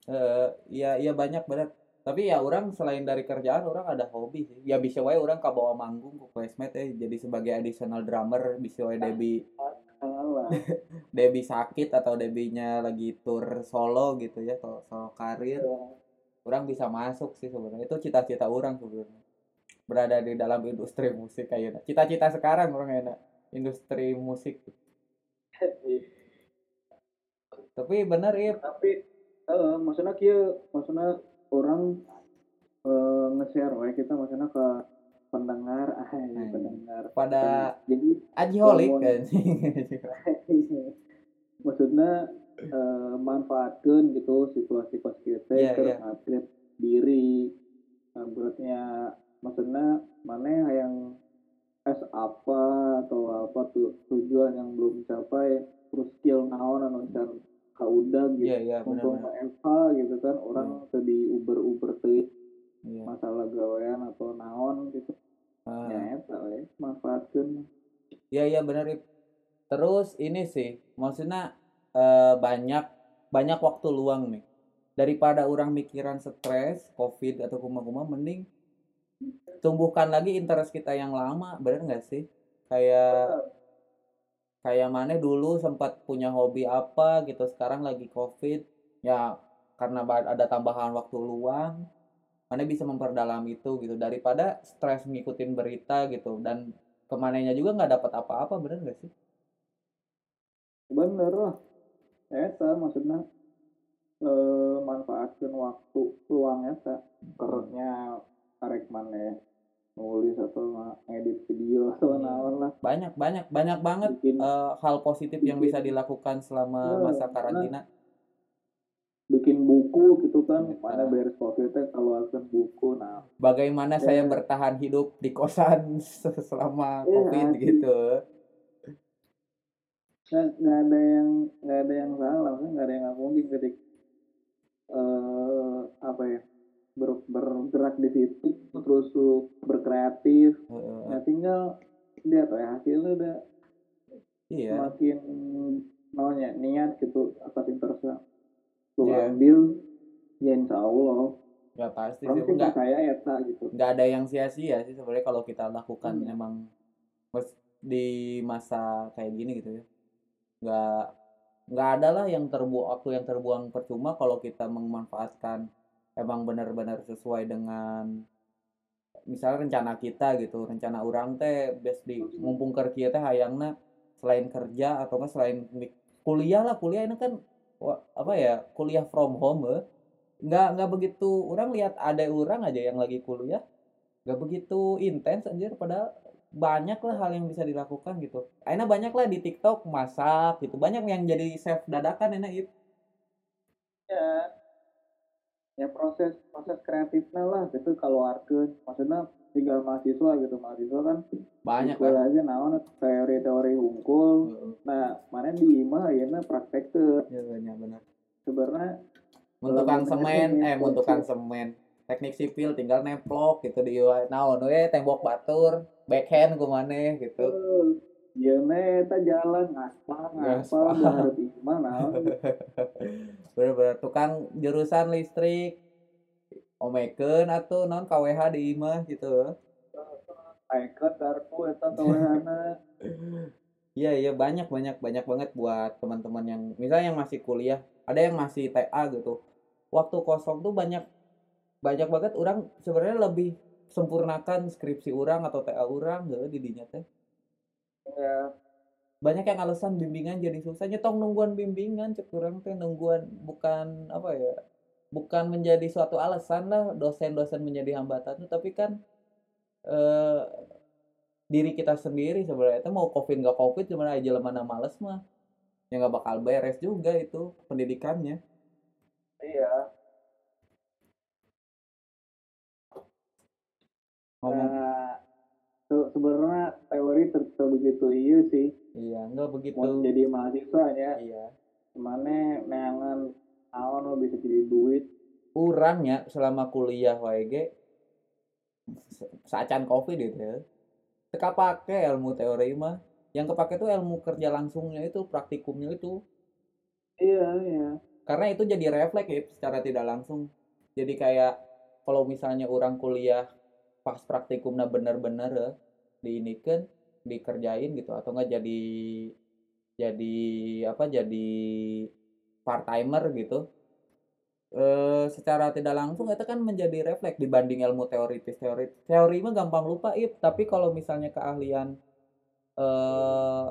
Eh, iya iya banyak banget tapi ya orang selain dari kerjaan orang ada hobi sih. Ya bisa wae orang kabawa manggung ke Questmate ya jadi sebagai additional drummer bisa wae Debi salah (laughs) Debi sakit atau Debinya lagi tour solo gitu ya solo, solo karir orang bisa masuk sih sebenarnya. Itu cita-cita orang sebenarnya. Berada di dalam industri musik kayaknya cita-cita sekarang orang enak industri musik. Tapi bener ya tapi eh maksudnya kia maksudnya orang eh, nge-share we kita maksudnya ke pendengar ah Hmm. pendengar pada jadi ajiholik Ngomong. kan (laughs) maksudnya eh, manfaatkan gitu situasi pas kita Iya, terus iya. upgrade diri beratnya maksudnya mana yang es apa atau apa tuh tujuan yang belum capai terus skill naon anu can kaudag gitu iya benar untuk FH gitu kan orang teu di Uber Uber teu iya masalah gawean atau naon gitu Ah. ya eta we manfaatkeun Iya iya benar Ip. Terus ini sih, maksudnya eh, banyak banyak waktu luang nih. Daripada orang mikiran stres, covid atau kuma-kuma, mending tumbuhkan lagi interest kita yang lama, bener nggak sih? Kayak kayak mana dulu sempat punya hobi apa gitu, sekarang lagi covid, ya karena ada tambahan waktu luang, mana bisa memperdalam itu gitu. Daripada stres ngikutin berita gitu. Dan ke mananya juga nggak dapat apa-apa bener nggak sih? Bener lah. Eta maksudnya eh, manfaatkan waktu luang eta. Kerutnya karek mana nulis atau ngedit video atau naon lah. Banyak banyak banyak banget bikin eh, hal positif yang bisa dilakukan selama masa karantina. bikin buku gitu kan Iya. mana beres covid teh kalau akan buku nah bagaimana saya Iya. bertahan hidup di kosan (laughs) selama Iya, covid asli. gitu nggak nggak ada yang nggak ada yang salah nggak ada yang nggak mungkin ketik eh apa ya ber- bergerak di situ terus lu berkreatif Heeh. nah tinggal lihat ya hasilnya udah iya semakin maunya niat gitu atas interestnya lu Iya. ambil ya insya Allah nggak pasti orang sih sih nggak percaya eta gitu nggak ada yang sia-sia sih sebenarnya kalau kita lakukan Hmm. emang di masa kayak gini gitu ya nggak nggak ada lah yang terbuang waktu yang terbuang percuma kalau kita memanfaatkan emang benar-benar sesuai dengan misalnya rencana kita gitu rencana orang teh best di mumpung kerja teh hayangna selain kerja atau nggak selain kuliah lah kuliah ini kan apa ya kuliah from home eh. Nggak nggak begitu orang lihat ada orang aja yang lagi kuliah. Nggak begitu intens anjir padahal banyak lah hal yang bisa dilakukan gitu. Aina banyak lah di TikTok masak gitu. Banyak yang jadi chef dadakan enak itu ya. Ya proses proses kreatifnya lah gitu kalau arkeun maksudnya tinggal mahasiswa gitu. Mahasiswa kan banyak lah. aja naon teori-teori hungkul nah mana di imah ya praktek tuh. Ya benar. Sebenarnya Kalau semen bener-bener eh mun ya, tukang semen teknik sipil tinggal nemplok gitu di naon we tembok batur backhand kumane gitu. Ya meta jalan Ngaspal. harus imah naon? (laughs) Bener-bener tukang jurusan listrik omeken atau non KWH di imah gitu. Ikat kartu eta kawehana (laughs) Iya iya banyak banyak banyak banget buat teman-teman yang misalnya yang masih kuliah, ada yang masih TA gitu. Waktu kosong tuh banyak banyak banget orang sebenarnya lebih sempurnakan skripsi orang atau TA orang gitu di dinya teh. ya Banyak yang alasan bimbingan jadi susah. Nyetong nungguan bimbingan cek orang teh nungguan bukan apa ya bukan menjadi suatu alasan lah dosen-dosen menjadi hambatan tuh. Tapi kan eh diri kita sendiri sebenarnya itu mau covid nggak covid gimana aja mana males mah ya nggak bakal beres juga itu pendidikannya iya. Ngomong. Nah, se- sebenarnya teori tetap begitu iya sih. Iya nggak begitu. Mau jadi mahasiswa ya iya. Mana neangan awan lo bisa jadi duit. Kurangnya selama kuliah ge saacan covid itu ya. Teka pake ilmu teori mah. Yang kepake tuh ilmu kerja langsungnya itu praktikumnya itu. Iya iya karena itu jadi refleks ya secara tidak langsung. Jadi kayak kalau misalnya orang kuliah pas praktikumnya bener-bener ya, diinikan dikerjain gitu atau enggak jadi jadi apa jadi part timer gitu eh secara tidak langsung itu kan menjadi refleks dibanding ilmu teoritis. Teori teori mah gampang lupa ip. Tapi kalau misalnya keahlian eh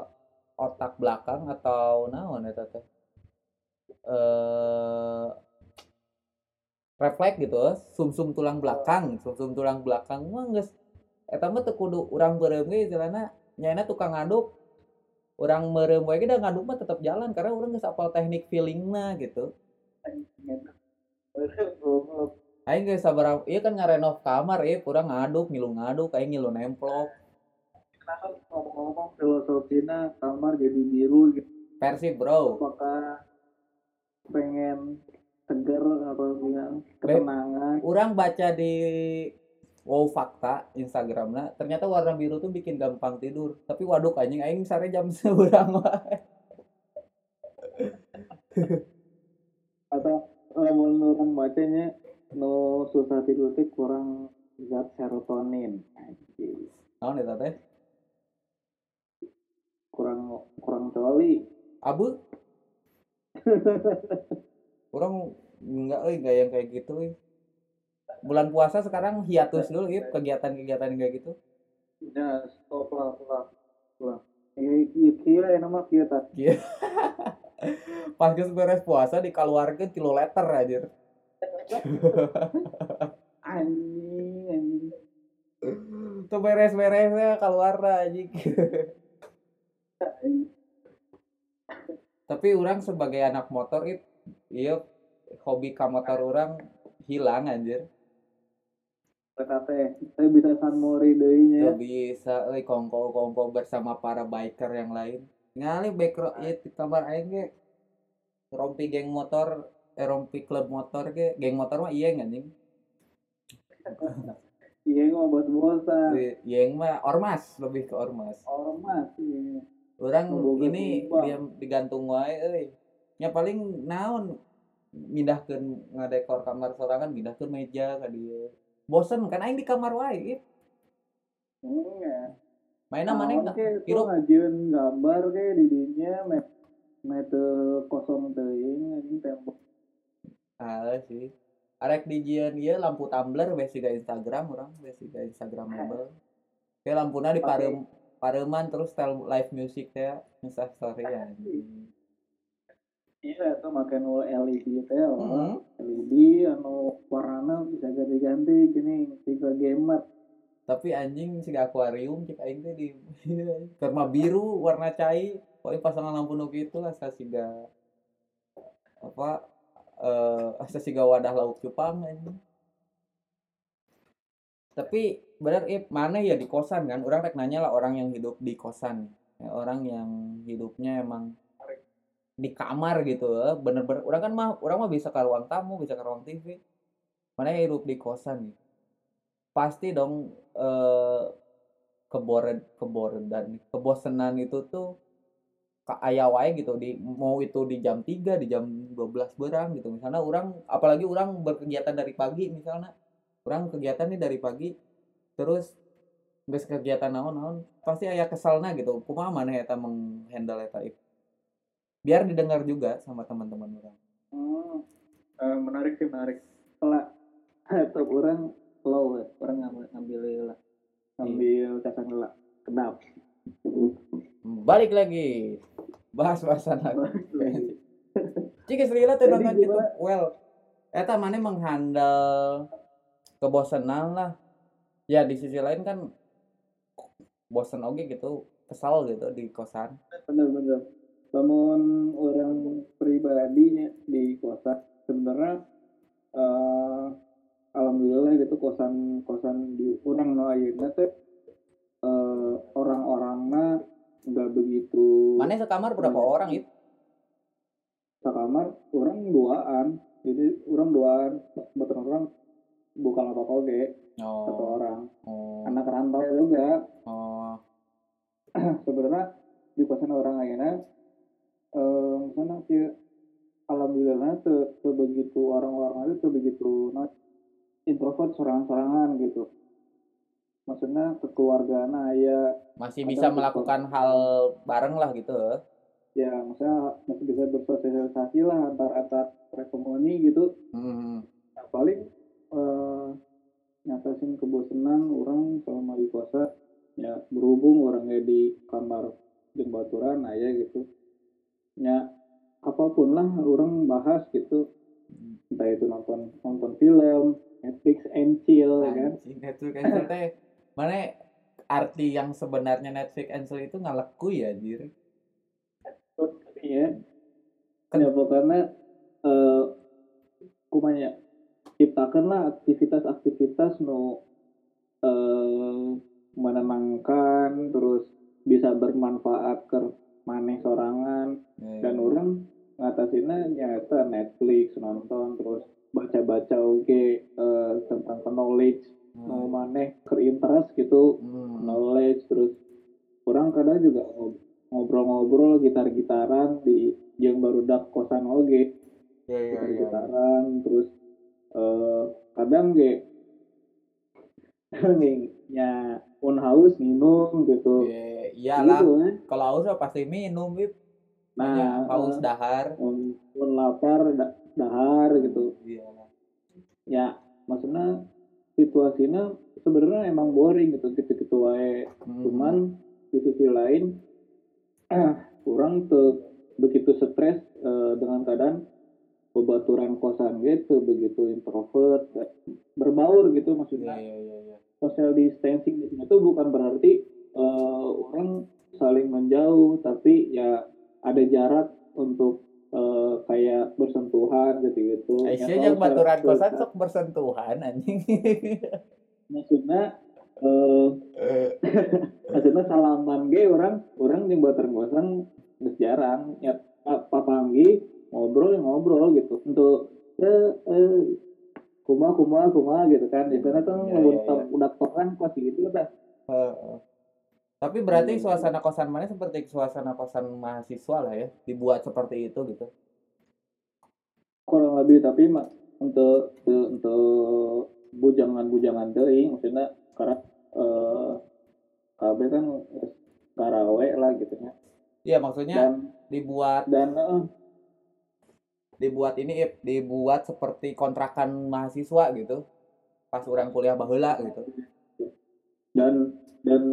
otak belakang atau naon eta teh eh refleks gitu sumsum tulang belakang sumsum tulang belakang. Mah geus eta mah teu kudu urang beureum ge istilahna nyaina tukang ngaduk. Orang ge da ngaduk mah tetap jalan karena urang geus apal teknik feelingna gitu. Aing geus sabar ieu kan ngarenov kamar ieu urang ngaduk ngilu ngaduk aing ngilu nemplok. Kenapa ngomong-ngomong filosofinya kamar jadi biru gitu? Persib bro. Apakah pengen seger atau bilang ketenangan. orang baca di wow fakta Instagramnya ternyata warna biru tuh bikin gampang tidur. Tapi waduk anjing aing sare jam (laughs) seberang wae. Atau lamun orang bacanya no susah tidur teh kurang zat serotonin. Anjing. naon eta teh kurang kurang coli. Abu (laughs) orang enggak euy enggak yang kayak gitu euy bulan puasa sekarang hiatus dulu ip kegiatan-kegiatan kayak gitu. Ya stop lah lah lah. Ini iya kira ya nama kira tak. (laughs) Pas geus beres puasa dikeluarkeun kilometer aja (laughs) anjing anjing. Tuh beres-beresnya keluar anjing tapi orang sebagai anak motor itu iya hobi ka motor orang hilang anjir. Teh saya bisa San Mori Gak bisa euy kongko-kongko bersama para biker yang lain. Ngali backro ieu di kamar aing ge rompi geng motor eh rompi klub motor ge geng motor mah iya anjing. (laughs) Iya ngomong bos-bosan. Yang mah ormas lebih ke ormas. Ormas iya orang ini diam digantung wae euy. Nya paling naon? Mindahkeun ngadekor kamar sorangan mindahkeun meja ka dieu. Bosen kan aing di kamar wae. Iya. mainna maneh Naon nggak ke hirup. tuh ngajieun gambar ke di dinya met mete kosong teuing anjing tembok. Ah sih. Arek dijieun ieu lampu tumbler siga Instagram urang we siga Instagramable Kayak lampuna di parem pareman terus style live music teh Insta story ya iya tuh makan LED teh lah. Heeh. LED anu warnana bisa ganti-ganti gini tiga gamer tapi anjing siga akuarium cek aing teh di (laughs) karena biru warna cai pokoknya pasangan lampu nu kitu asa siga apa eh asa siga wadah lauk cupang anjing tapi benar ip mana ya di kosan kan? Orang rek nanya lah orang yang hidup di kosan. Ya, orang yang hidupnya emang di kamar gitu eh. bener-bener. Orang kan mah orang mah bisa ke ruang tamu bisa ke ruang TV mana yang hidup di kosan nih pasti dong eh keboren dan kebosenan itu tuh ka aya wae gitu. Di mau itu di jam 3 di jam 12 berang gitu. Misalnya orang apalagi orang berkegiatan dari pagi misalnya orang kegiatan nih dari pagi terus geus kegiatan naon-naon pasti aya kesalna gitu kumaha maneh eta menghandle eta itu? Biar didengar juga sama teman-teman orang. Hmm. Eh, menarik sih menarik. Kalau (laughs) atau orang slow ya orang ngambil ngambil lah. Ngambil casan lah kedap balik lagi. Bahas bahasan lagi. Srila teh Jadi nonton gitu. Well, eta mana menghandle kebosanan lah. Ya di sisi lain kan bosan oge gitu, kesal gitu di kosan. bener-bener namun orang pribadinya di kota sebenarnya eh, alhamdulillah gitu kosan kosan di orang no ayeuna teh eh, orang-orangna nggak begitu Mana sekamar berapa Banyak. orang itu? sekamar orang duaan jadi orang duaan betul orang bukan apa satu Oh, orang. Oh, anak rantau juga oh, (clears throat) sebenarnya di kosan orang ayeuna eh misalnya sih alhamdulillah se, sebegitu orang-orang itu sebegitu nah, introvert sorangan-sorangan gitu. Maksudnya kekeluargaan aya masih bisa betul. melakukan hal bareng lah gitu. ya maksudnya masih bisa bersosialisasi lah antar antar rekomoni gitu. Hmm, Nah, paling eh, nyatasin kebosanan orang selama di kosa ya berhubung orangnya di kamar jeung baturan aja gitu. Ya apa pun lah orang bahas gitu. Entah itu nonton nonton film Netflix and chill ya kan? Anjing, Netflix and chill teh mana arti yang sebenarnya Netflix and chill itu ngaleku ya anjir. Iya. Ya pokoknya eh kumanya ciptakanlah aktivitas-aktivitas nu eh menenangkan terus bisa bermanfaat ke maneh sorangan Ya, dan orang ngatasinnya nyata Netflix nonton terus baca-baca oke eh, tentang knowledge mau maneh ke interest gitu Hmm. knowledge terus orang kadang juga ngob- ngobrol-ngobrol gitar-gitaran di yang baru dak kosan oge Ya, ya, ya. gitar-gitaran terus eh kadang ge (laughs) nih nya on house minum gitu Ya, iyalah. gitu kan Kalau haus pasti minum, Bib. nah haus eh, dahar. on, on lapar da- dahar gitu Iya. ya maksudnya situasinya sebenarnya emang boring gitu gitu-gitu wae Hmm. cuman di sisi lain (clears throat) kurang tuh begitu stres eh, dengan keadaan bebaturan kosan gitu begitu introvert berbaur gitu maksudnya iya, iya, iya. social distancing di sini tuh bukan berarti eh, orang saling menjauh tapi ya ada jarak untuk eh, kayak bersentuhan gitu gitu Aisyah yang baturan kosan sok bersentuhan anjing. (laughs) maksudnya eh (laughs) maksudnya salaman ge orang orang yang baturan kosan jarang ya pa- papanggi ngobrol ya ngobrol gitu untuk eh, eh kuma kuma kuma gitu kan di sana kan Ya, udah ya, ya. udah koran kos gitu udah Heeh. Tapi berarti Hmm. suasana kosan mana seperti suasana kosan mahasiswa lah ya, dibuat seperti itu gitu. kurang lebih tapi ma- untuk untuk, untuk bujangan-bujangan teuing maksudnya karena eh KB kan geus karawe lah gitu ya Iya, maksudnya dan dibuat dan eh, dibuat ini Ip, dibuat seperti kontrakan mahasiswa gitu. Pas orang kuliah baheula gitu. dan dan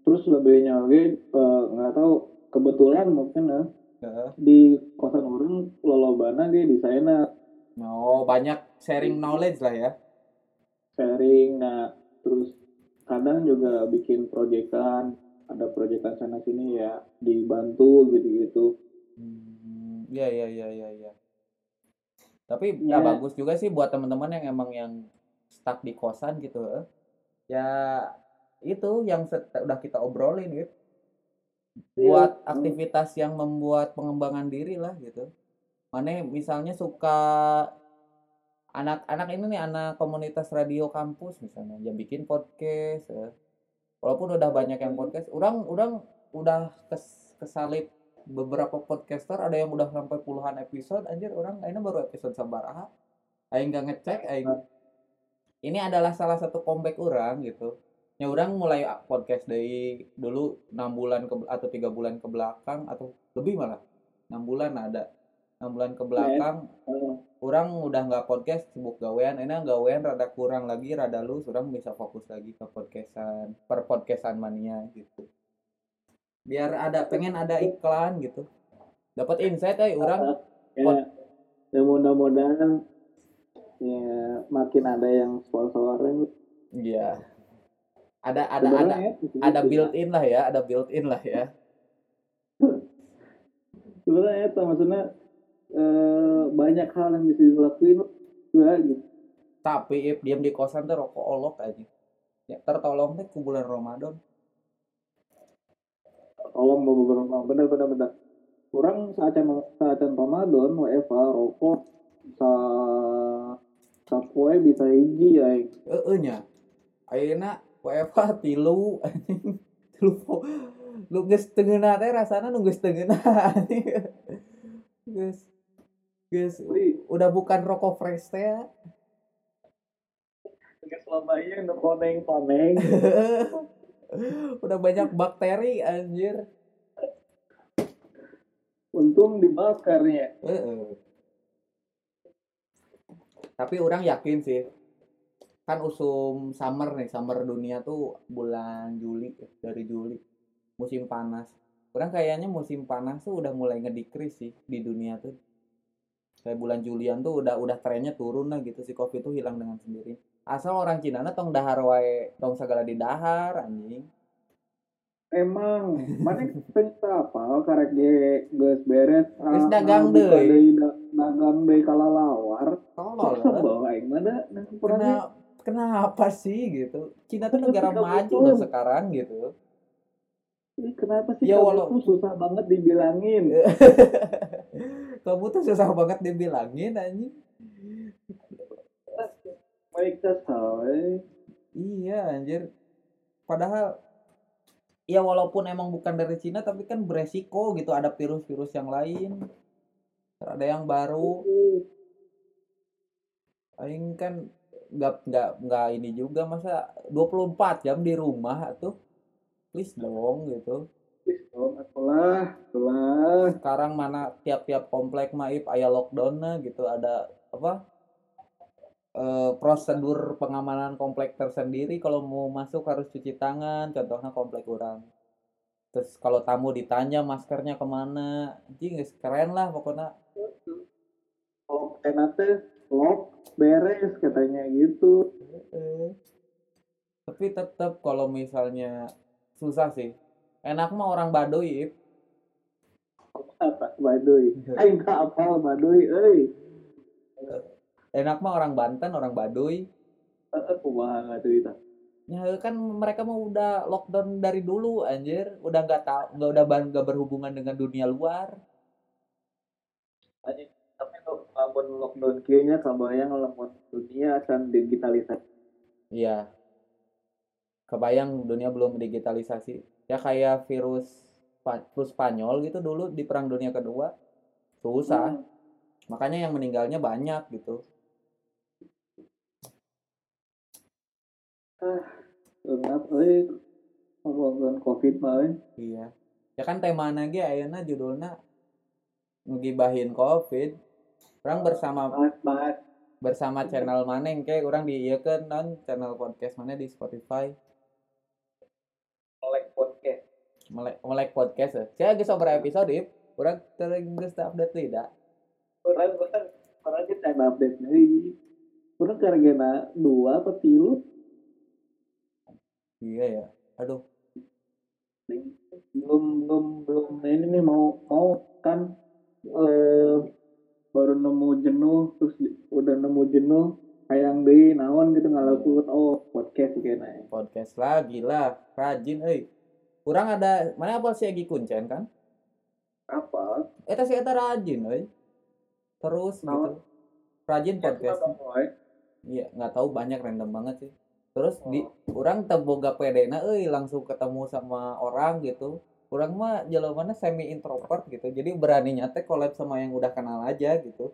terus lebihnya lagi eh, nggak tahu kebetulan mungkin ya Heeh. di kosan orang lolobana ge di sana Oh, banyak sharing knowledge lah ya. sharing nah terus kadang juga bikin proyekan ada proyekan sana sini ya dibantu gitu gitu Hmm, iya iya iya iya iya. Tapi Ya. ya bagus juga sih buat teman-teman yang emang yang stuck di kosan gitu. eh. Ya itu yang udah kita obrolin gitu. Buat Iya. aktivitas yang membuat pengembangan diri lah gitu. Mana misalnya suka anak-anak ini nih anak komunitas radio kampus misalnya yang bikin podcast eh. walaupun udah banyak yang podcast orang orang udah kes, kesalip beberapa podcaster ada yang udah sampai puluhan episode anjir orang ini baru episode sabaraha aing nggak ngecek aing ini adalah salah satu comeback orang gitu. Ya orang mulai podcast dari dulu enam bulan ke atau tiga bulan ke belakang atau lebih malah. Enam bulan ada. Enam bulan ke belakang Eh, orang udah nggak podcast sibuk gawean. Enak gawean rada kurang lagi rada lu orang bisa fokus lagi ke podcastan per podcastan mania gitu biar ada pengen ada iklan gitu. Dapat insight eh orang. Ya, ya mudah-mudahan ya makin ada yang sponsorin iya. Ada ada ada ya, ada built in lah ya ada built in lah ya. Sebenarnya itu maksudnya eh, banyak hal yang bisa dilakuin ya, gitu. Tapi diam di kosan tuh rokok olok aja. Ya tertolong teh ku bulan Ramadan tolong beberapa bener bener bener kurang saat saat Ramadan WFA rokok sa sapoe bisa hiji ya eh nya. Ayeuna WFH tilu anjing. (laughs) Tilu lu geus tengeuna teh rasana nu geus tengeuna (laughs) geus geus udah bukan rokok fresh teh ya. Nggak selama ini nu koneng koneng (laughs) (laughs) udah banyak bakteri anjir. Untung dibakarnya Heeh. tapi orang yakin sih. Kan usum summer nih summer dunia tuh bulan Juli dari Juli. Musim panas. Orang kayaknya musim panas tuh udah mulai ngedikris sih di dunia tuh. Kayak bulan Julian tuh udah udah trennya turun lah gitu si covid tuh hilang dengan sendiri asal orang Cina tong dahar wae tong segala di dahar anjing. Emang mana cerita apa karek ge geus beres Geus ah, dagang ngabuka deui. deui da- dagang deui kalalawar tolol lah. bawa aing kurang Kena- kenapa sih gitu? Cina tuh negara maju loh sekarang gitu. Ini kenapa sih Ya, kamu tuh susah banget dibilangin? (laughs) Kamu tuh susah banget dibilangin anjing baik sawe iya anjir. Padahal ya walaupun emang bukan dari Cina tapi kan beresiko gitu ada virus-virus yang lain. Ada yang baru. Aing kan nggak nggak nggak ini juga masa 24 jam di rumah tuh please dong gitu. Please dong, atulah, atulah. sekarang mana tiap-tiap komplek maif aya lockdown gitu ada apa eh, prosedur pengamanan komplek tersendiri kalau mau masuk harus cuci tangan contohnya komplek orang terus kalau tamu ditanya maskernya ke mana geus keren lah pokoknya Kalau enak teh lock beres katanya gitu. Tapi tetap kalau misalnya susah sih enak mah orang Baduy. Apa Baduy? Aing tak apal Baduy, euy. Enak mah orang Banten orang Baduy kumaha itu. Ya kan mereka mau udah lockdown dari dulu anjir, udah nggak tahu nggak udah nggak berhubungan dengan dunia luar. Anjing, tapi tuh lamun lockdown kieu nya kabayang lamun dunia akan digitalisasi. Iya. Kebayang dunia belum digitalisasi. Ya kayak virus flu Spanyol gitu dulu di Perang Dunia Kedua. Susah. Makanya yang meninggalnya banyak gitu. Euy. Ngomongin Covid mah euy. Iya. Ya kan tema ge ayeuna judulnya ngegibahin Covid. Orang bersama Bahas bahas bersama channel maneng kayak orang di ieu non channel podcast mana di Spotify. melek podcast. melek melek podcast ya. Saya geus sabaraha episode, teu geus teu update tidak. Orang orang orang kita update deui. Urang karena dua apa tilu Iya ya. Aduh, belum belum belum ini nih mau mau kan eh baru nemu jenuh terus di- udah nemu jenuh hayang deui naon gitu ngalakukeun oh podcast kayaknya podcast lagi lah. Rajin euy. Urang ada mana apa sih Egi Kuncen kan? apa Eta si eta rajin euy. Terus Naon? gitu. Rajin podcast. podcast Iya, nggak tahu banyak random banget sih. Terus di Oh. orang teboga pedena euy langsung ketemu sama orang gitu. Orang mah jalannya semi introvert gitu. Jadi berani nyate collab sama yang udah kenal aja gitu.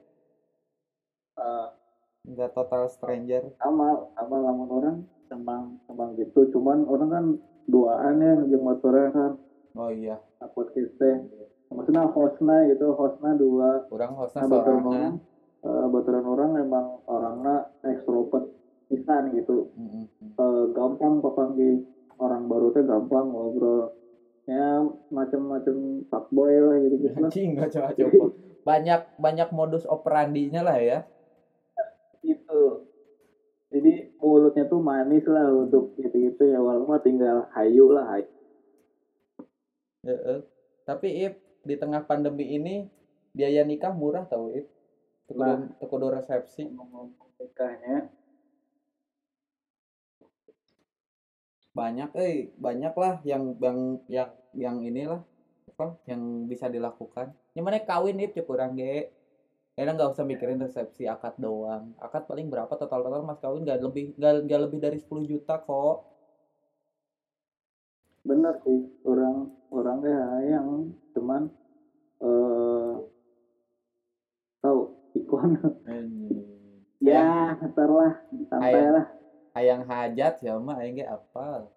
Nggak total stranger. sama sama lamun orang emang emang gitu cuman orang kan duaan ya jeung motornya kan Oh iya, podcast teh maksudnya hostnya gitu hostnya dua orang hostnya nah baturan orang sorangan. eh, baturan orang emang orangnya ekstrovert pisan gitu Mm-mm. eh, gampang papanggih orang baru teh gampang ngobrol ya macam-macam fuckboy lah gitu gitu Anjing nggak coba-coba. Banyak banyak modus operandinya lah ya. gitu jadi mulutnya tuh manis lah untuk gitu-gitu ya walaupun tinggal hayu lah hayu Heeh. Tapi Ip, di tengah pandemi ini biaya nikah murah tau Ip. Tekudu, Nah. tekudu resepsi. ngomong nikahnya banyak eh banyak lah yang yang yang yang inilah apa yang bisa dilakukan. Yang mana kawin nih cukup kurang ge. Enak nggak usah mikirin resepsi akad doang. Akad paling berapa total total mas kawin? Nggak lebih nggak lebih dari 10 juta kok. bener sih orang orangnya yang cuman eh tahu ikon ya ntar lah Hayang hajat ya mah aing ge apal.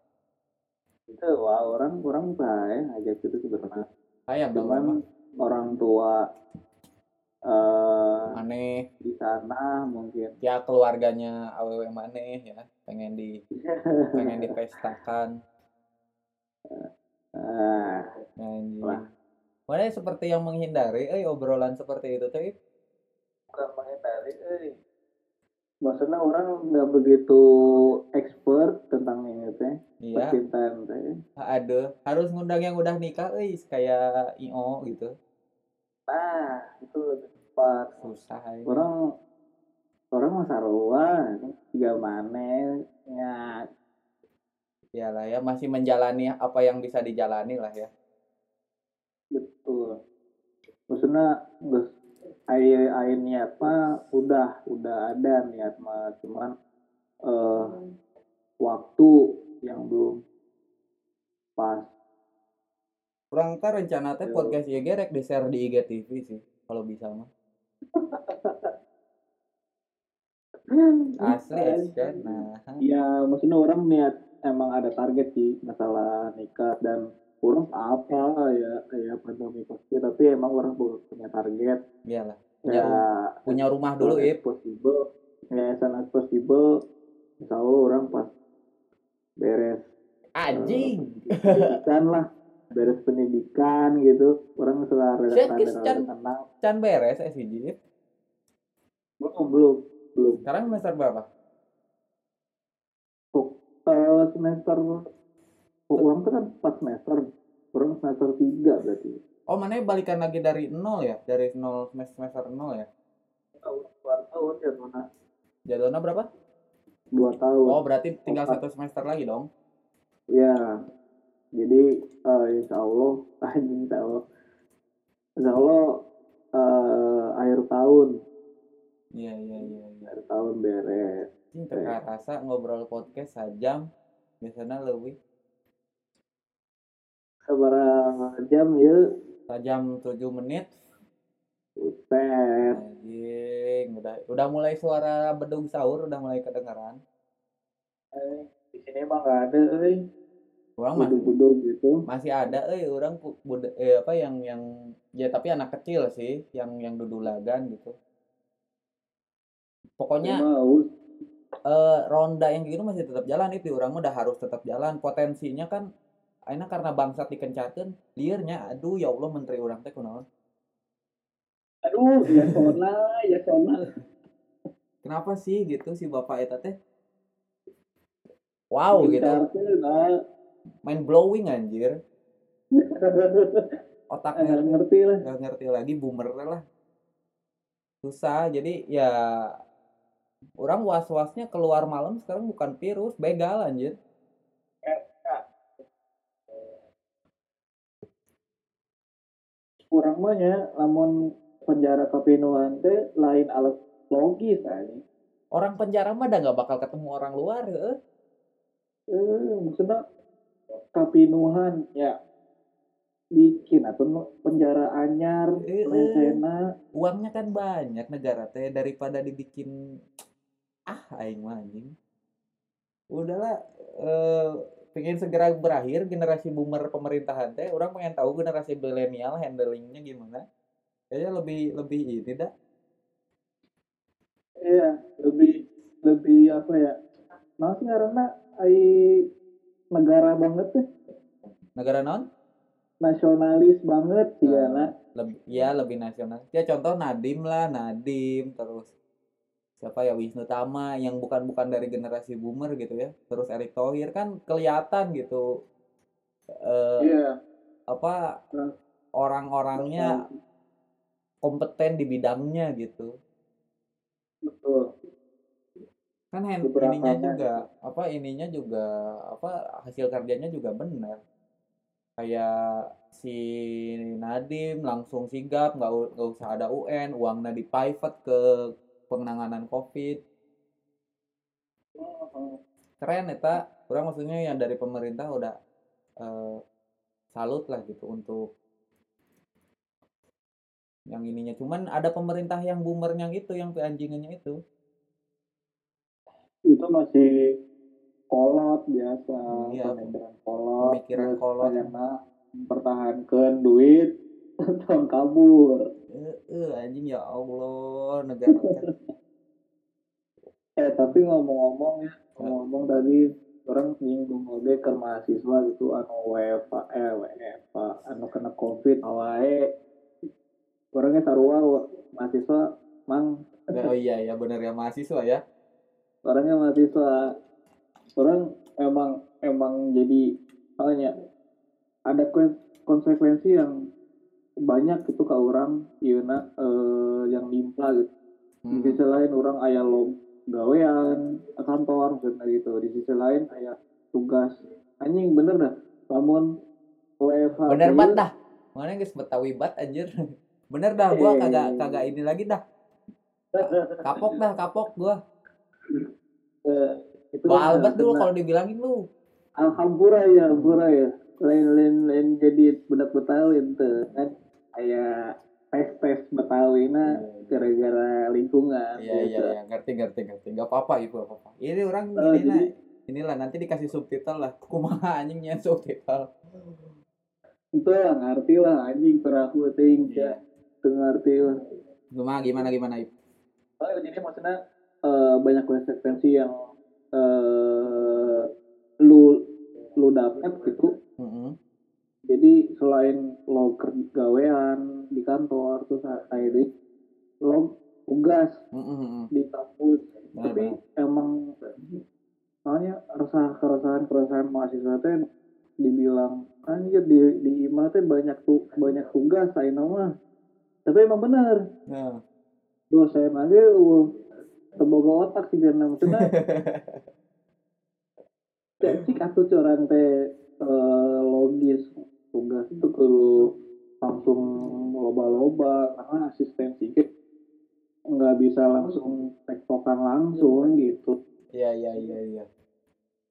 itu wah orang orang baik aja gitu sebenarnya Hayang dong cuman mah. orang tua eh Aneh di sana mungkin ya keluarganya awewe maneh ya pengen di pengen dipestakan (laughs) ah anjing. Wah. Mana seperti yang menghindari eh obrolan seperti itu teh bukan menghindari eh maksudnya orang nggak begitu expert tentang ini teh. Iya. Percintaan teh. Ada harus ngundang yang udah nikah eh kayak IO gitu. Nah itu lebih tepat. Susah aja. orang orang masa sarua tiga mana ya. Ya lah ya masih menjalani apa yang bisa dijalani lah ya. Betul. Maksudnya air air niat mah udah udah ada niat mah. Cuman eh waktu yang belum pas. Kurang tak rencana teh podcast YG rek di share di IGTV sih kalau bisa mah. (laughs) Asli. nah. Ya maksudnya orang niat emang ada target sih masalah nikah dan orang apa ya kayak pandemi pasti tapi emang orang punya target. Iyalah punya, ya punya rumah dulu Ip. possible ya as possible. Insya Allah orang pas beres anjing. pendidikan lah beres pendidikan gitu. Orang setelah can- tenang. Can beres eh Jip belum belum belum. Sekarang semester berapa? Eh, semester orang tuh kan empat semester orang semester tiga berarti. Oh mana balikan lagi dari nol ya? Dari nol semester semester nol ya? Tahun dua tahun ya mana jadwalnya berapa? Dua tahun. Oh berarti tinggal Empat. satu semester lagi dong? Ya jadi eh, insya Allah (laughs) ah, insya Allah. Insya Allah eh, akhir tahun. Iya iya iya iya. Akhir tahun beres. Anjing, teka rasa ngobrol podcast sejam. Biasanya lebih seberapa jam ya. Sejam tujuh menit. Buset. anjing udah udah mulai suara bedung sahur udah mulai kedengaran Eh, di sini mah nggak ada eh. Orang masih gitu. masih ada eh. Orang bude, eh apa yang yang ya tapi anak kecil sih yang yang dudulagan gitu. Pokoknya eh, ronda yang gitu masih tetap jalan itu. Orang udah harus tetap jalan. Potensinya kan Aina karena bangsat dikencarkan liarnya aduh ya Allah menteri orang teh kunaon? Aduh ya sona ya sona kenapa sih? gitu si bapak eta teh. Wow gitu. Dikencarkeun, ah. main blowing anjir. (laughs) Otaknya Eh, ngerti lah. nggak ngerti lagi boomer lah. Susah jadi ya orang was wasnya keluar malam sekarang bukan virus begal anjir kurang banyak lamun penjara kapinuan teh lain alat logis aja orang penjara mah udah nggak bakal ketemu orang luar heuh. eh maksudnya kapinuhan ya. Bikin atau penjara anyar lesena uangnya kan banyak negara teh daripada dibikin (tsk) ah aing mah anjing. Udahlah eh pengen segera berakhir generasi boomer pemerintahan teh orang pengen tahu generasi milenial handlingnya gimana. Kayaknya lebih lebih ini dah. Iya lebih lebih apa ya? Sih karena ai negara banget tuh negara non? Nasionalis banget sih Ah. karena lebih ya lebih nasional ya contoh Nadim lah Nadim terus siapa ya Wisnu Tama yang bukan bukan dari generasi boomer gitu ya. Terus Erick Thohir kan kelihatan gitu eh iya. apa orang-orangnya kompeten di bidangnya gitu. Betul. Kan hand Beberapa ininya juga apa apa ininya juga apa hasil kerjanya juga benar. Kayak si Nadim langsung sigap nggak nggak usah ada UN uangnya di pivot ke penanganan covid. Keren eta. Kurang maksudnya yang dari pemerintah udah eh, salut lah gitu untuk yang ininya. Cuman ada pemerintah yang boomernya gitu yang anjingannya itu. Itu masih kolot biasa Iya. pemikiran kolot Pemikiran kolot. kayaknya mempertahankan duit tong kabur. Eh eh, anjing ya Allah negara kan. eh tapi ngomong-ngomong ya ngomong tadi orang nyinggung oge ke mahasiswa gitu anu WFA eh WFA anu kena covid awae. Orangnya sarua mahasiswa mang. Oh iya ya bener ya mahasiswa ya. Orangnya mahasiswa. Orang emang emang jadi hanya ada kon- konsekuensi yang banyak gitu ke orang iya eh, yang nimpa gitu. Di Hmm. sisi lain orang ayah lo gawean kantor maksudnya gitu. Di sisi lain ayah tugas. Anjing bener dah. Namun WFH bener bat dah. Mana guys betawi bat anjir. (laughs) Bener dah gua Eh. kagak kagak ini lagi dah. Kapok dah kapok gua. Eh, itu kan bat dulu kalau dibilangin lu. Alhamdulillah ya, alhamdulillah ya. Lain lain lain jadi budak Betawi ente kan kayak tes tes Betawi nah gara-gara lingkungan. iya iya gitu. iya ngerti ngerti ngerti nggak apa apa ibu apa apa ini orang Eh, ini jadi- inilah nanti dikasih subtitle lah kumaha anjingnya (laughs) subtitle Itu lah ngerti lah anjing perahu ting Iya. ya. Itu ngerti lah. gimana gimana gimana Ip? Oh, jadi maksudnya eh, banyak konsekuensi yang eh, lu lu dapat gitu. Mm-mm. Jadi selain lo gawean di kantor terus akhirnya lo tugas Mm-mm. di kampus. Benar, tapi emang soalnya resah keresahan keresahan mahasiswa teh dibilang anjir di di IMA teh banyak tuh banyak tugas saya nama tapi emang benar. Nah. dosen aja uh, terboga otak sih karena maksudnya (laughs) cek atuh corang teh eh, logis tugas itu perlu langsung loba-loba karena asistensi gitu nggak bisa langsung tektokan langsung gitu. Iya iya iya iya.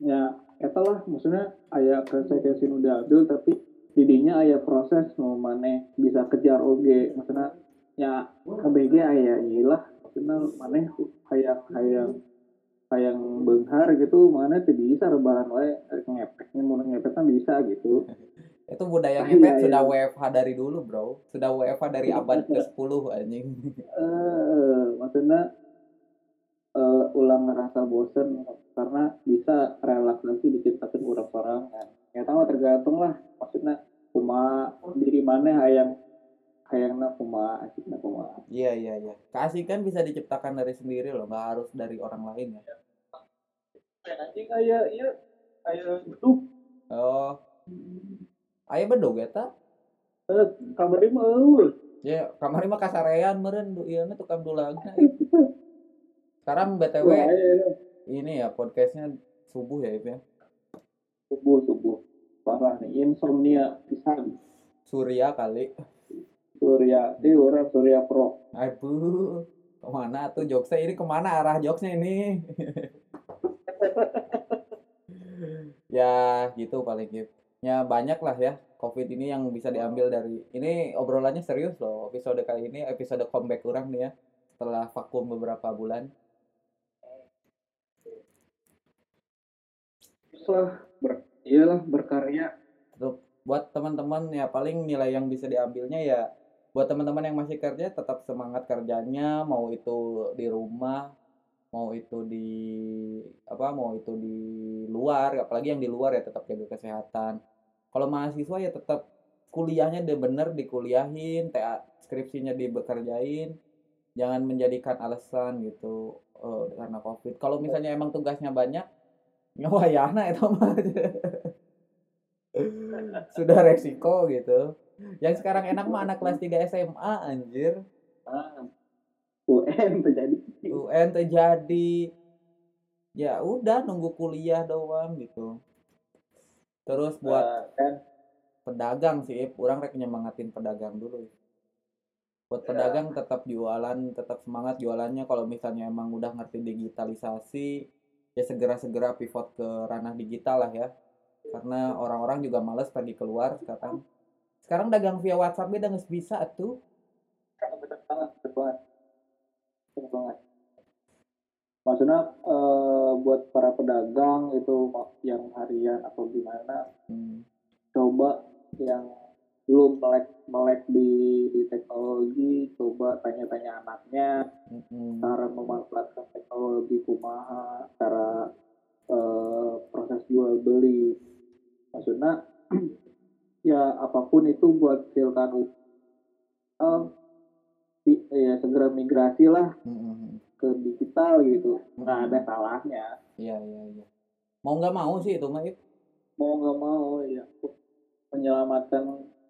Ya eta lah maksudnya aya konsekuensi nu diambil tapi didinya aya proses mau mana bisa kejar oge. Maksudnya ya KBG aya iyalah maksudnya mana hayang hayang hayang benghar gitu mana tuh bisa rebahan wae ngepeknya mau ngepeknya bisa gitu (laughs) itu budaya Ah, ngepet iya, sudah iya. WFH dari dulu bro. Sudah WFH dari abad ke 10 anjing. Eh maksudnya eh, ulang ngerasa bosen karena bisa relaksasi diciptakan orang-orang kan. Ya tahu tergantung lah maksudnya cuma diri mana hayang hayangna kuma asikna kuma iya iya iya. Keasikan bisa diciptakan dari sendiri loh nggak harus dari orang lain ya. Anjing aya iya. Aya beduk oh ayo bedog eta eh, kamar mah eueuh ya kamar mah kasarean meren du ieu tukang dulagna (laughs) sekarang btw Wah, aya ini ya podcastnya subuh ya Ip ya? Subuh subuh. Parah nih insomnia pisan. Surya kali. Surya di orang Surya Pro. Aduh ke mana tuh jokesnya? Ini ke mana arah jokesnya ini? (laughs) Ya gitu paling gitu ya banyak lah ya covid ini yang bisa diambil dari ini obrolannya serius loh episode kali ini episode comeback kurang nih ya setelah vakum beberapa bulan. Lah ber iyalah berkarya. Buat teman-teman ya paling nilai yang bisa diambilnya ya buat teman-teman yang masih kerja tetap semangat kerjanya mau itu di rumah mau itu di apa mau itu di luar apalagi yang di luar ya tetap jaga kesehatan kalau mahasiswa ya tetap kuliahnya dia bener dikuliahin TA skripsinya dibekerjain jangan menjadikan alasan gitu eh, karena covid. Kalau misalnya emang tugasnya banyak nyawayana (laughs) itu mah. Sudah resiko gitu. Yang sekarang enak mah anak kelas 3 SMA anjir. Ah UN terjadi UN terjadi ya udah nunggu kuliah doang gitu terus buat Nah, kan? pedagang sih orang rek nyemangatin pedagang dulu buat Ya. pedagang tetap jualan tetap semangat jualannya. Kalau misalnya emang udah ngerti digitalisasi ya segera-segera pivot ke ranah digital lah ya. Karena orang-orang juga males pergi keluar sekarang. Sekarang dagang via WhatsApp udah nggak? Bisa tuh. Bener banget bener banget. Bener banget maksudnya eh, buat para pedagang itu yang harian atau gimana Hmm, coba yang belum melek melek di, di teknologi coba tanya-tanya anaknya mm-mm. cara memanfaatkan teknologi kumaha cara eh, proses jual beli maksudnya (clears throat) ya apa pun itu buat silkan uang di- ya segera migrasi lah Mm-mm. Ke digital gitu. Nggak ada salahnya. Iya iya iya. Mau nggak mau sih itu mah mau nggak mau ya untuk menyelamatkan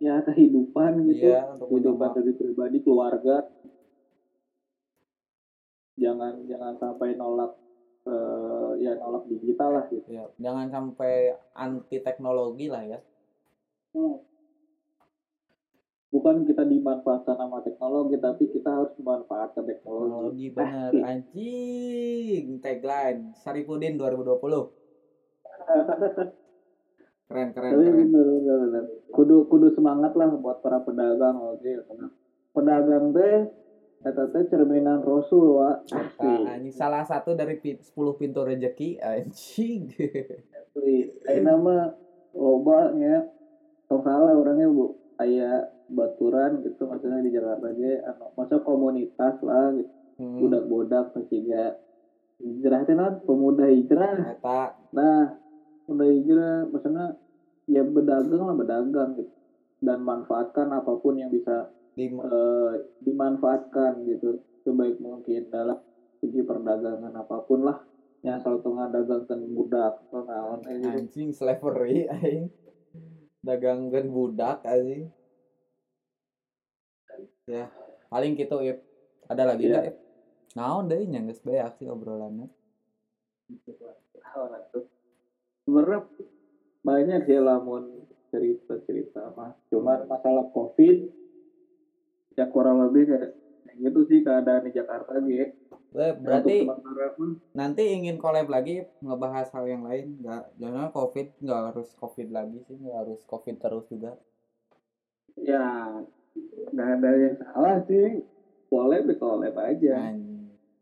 ya kehidupan gitu. Iya untuk kehidupan diri pribadi keluarga. Jangan jangan sampai nolak eh, ya nolak digital lah gitu. Ya, jangan sampai anti teknologi lah ya. Hmm. Bukan kita dimanfaatkan sama teknologi tapi kita harus memanfaatkan Teknologi bener Asik. anjing tagline Saripudin 2020 (laughs) keren keren tapi keren. bener, bener, bener. kudu kudu semangat lah buat para pedagang oke pedagang teh eta teh cerminan rasul wa Ah, anjing salah satu dari pi- 10 pintu rezeki anjing. asli ayeuna mah loba nya tong salah orangnya bu aya baturan gitu maksudnya di Jakarta ge anu masa komunitas lah gitu. Hmm, budak-budak ketiga hijrah teh pemuda hijrah. Eta nah pemuda hijrah maksudnya ya berdagang lah berdagang gitu. Dan manfaatkan apa pun yang bisa di eh, dimanfaatkan gitu. Sebaik mungkin dalam segi perdagangan apa pun lah. Yang asal tengah dagangkan budak atau naon kayak gitu. Anjing slavery (laughs) aing. Dagangkeun budak anjing. Ya, paling gitu Ip. Ada lagi Iya. nggak Ip? Naon nya geus beak sih obrolannya. Sebenarnya banyak sih lamun cerita-cerita mah cuman masalah covid ya kurang lebih kayak gitu sih keadaan di Jakarta gitu Eh, berarti nanti ingin collab lagi ngebahas hal yang lain nggak jangan covid nggak harus covid lagi sih nggak harus covid terus juga ya nggak ada yang salah sih. Boleh be collab aja.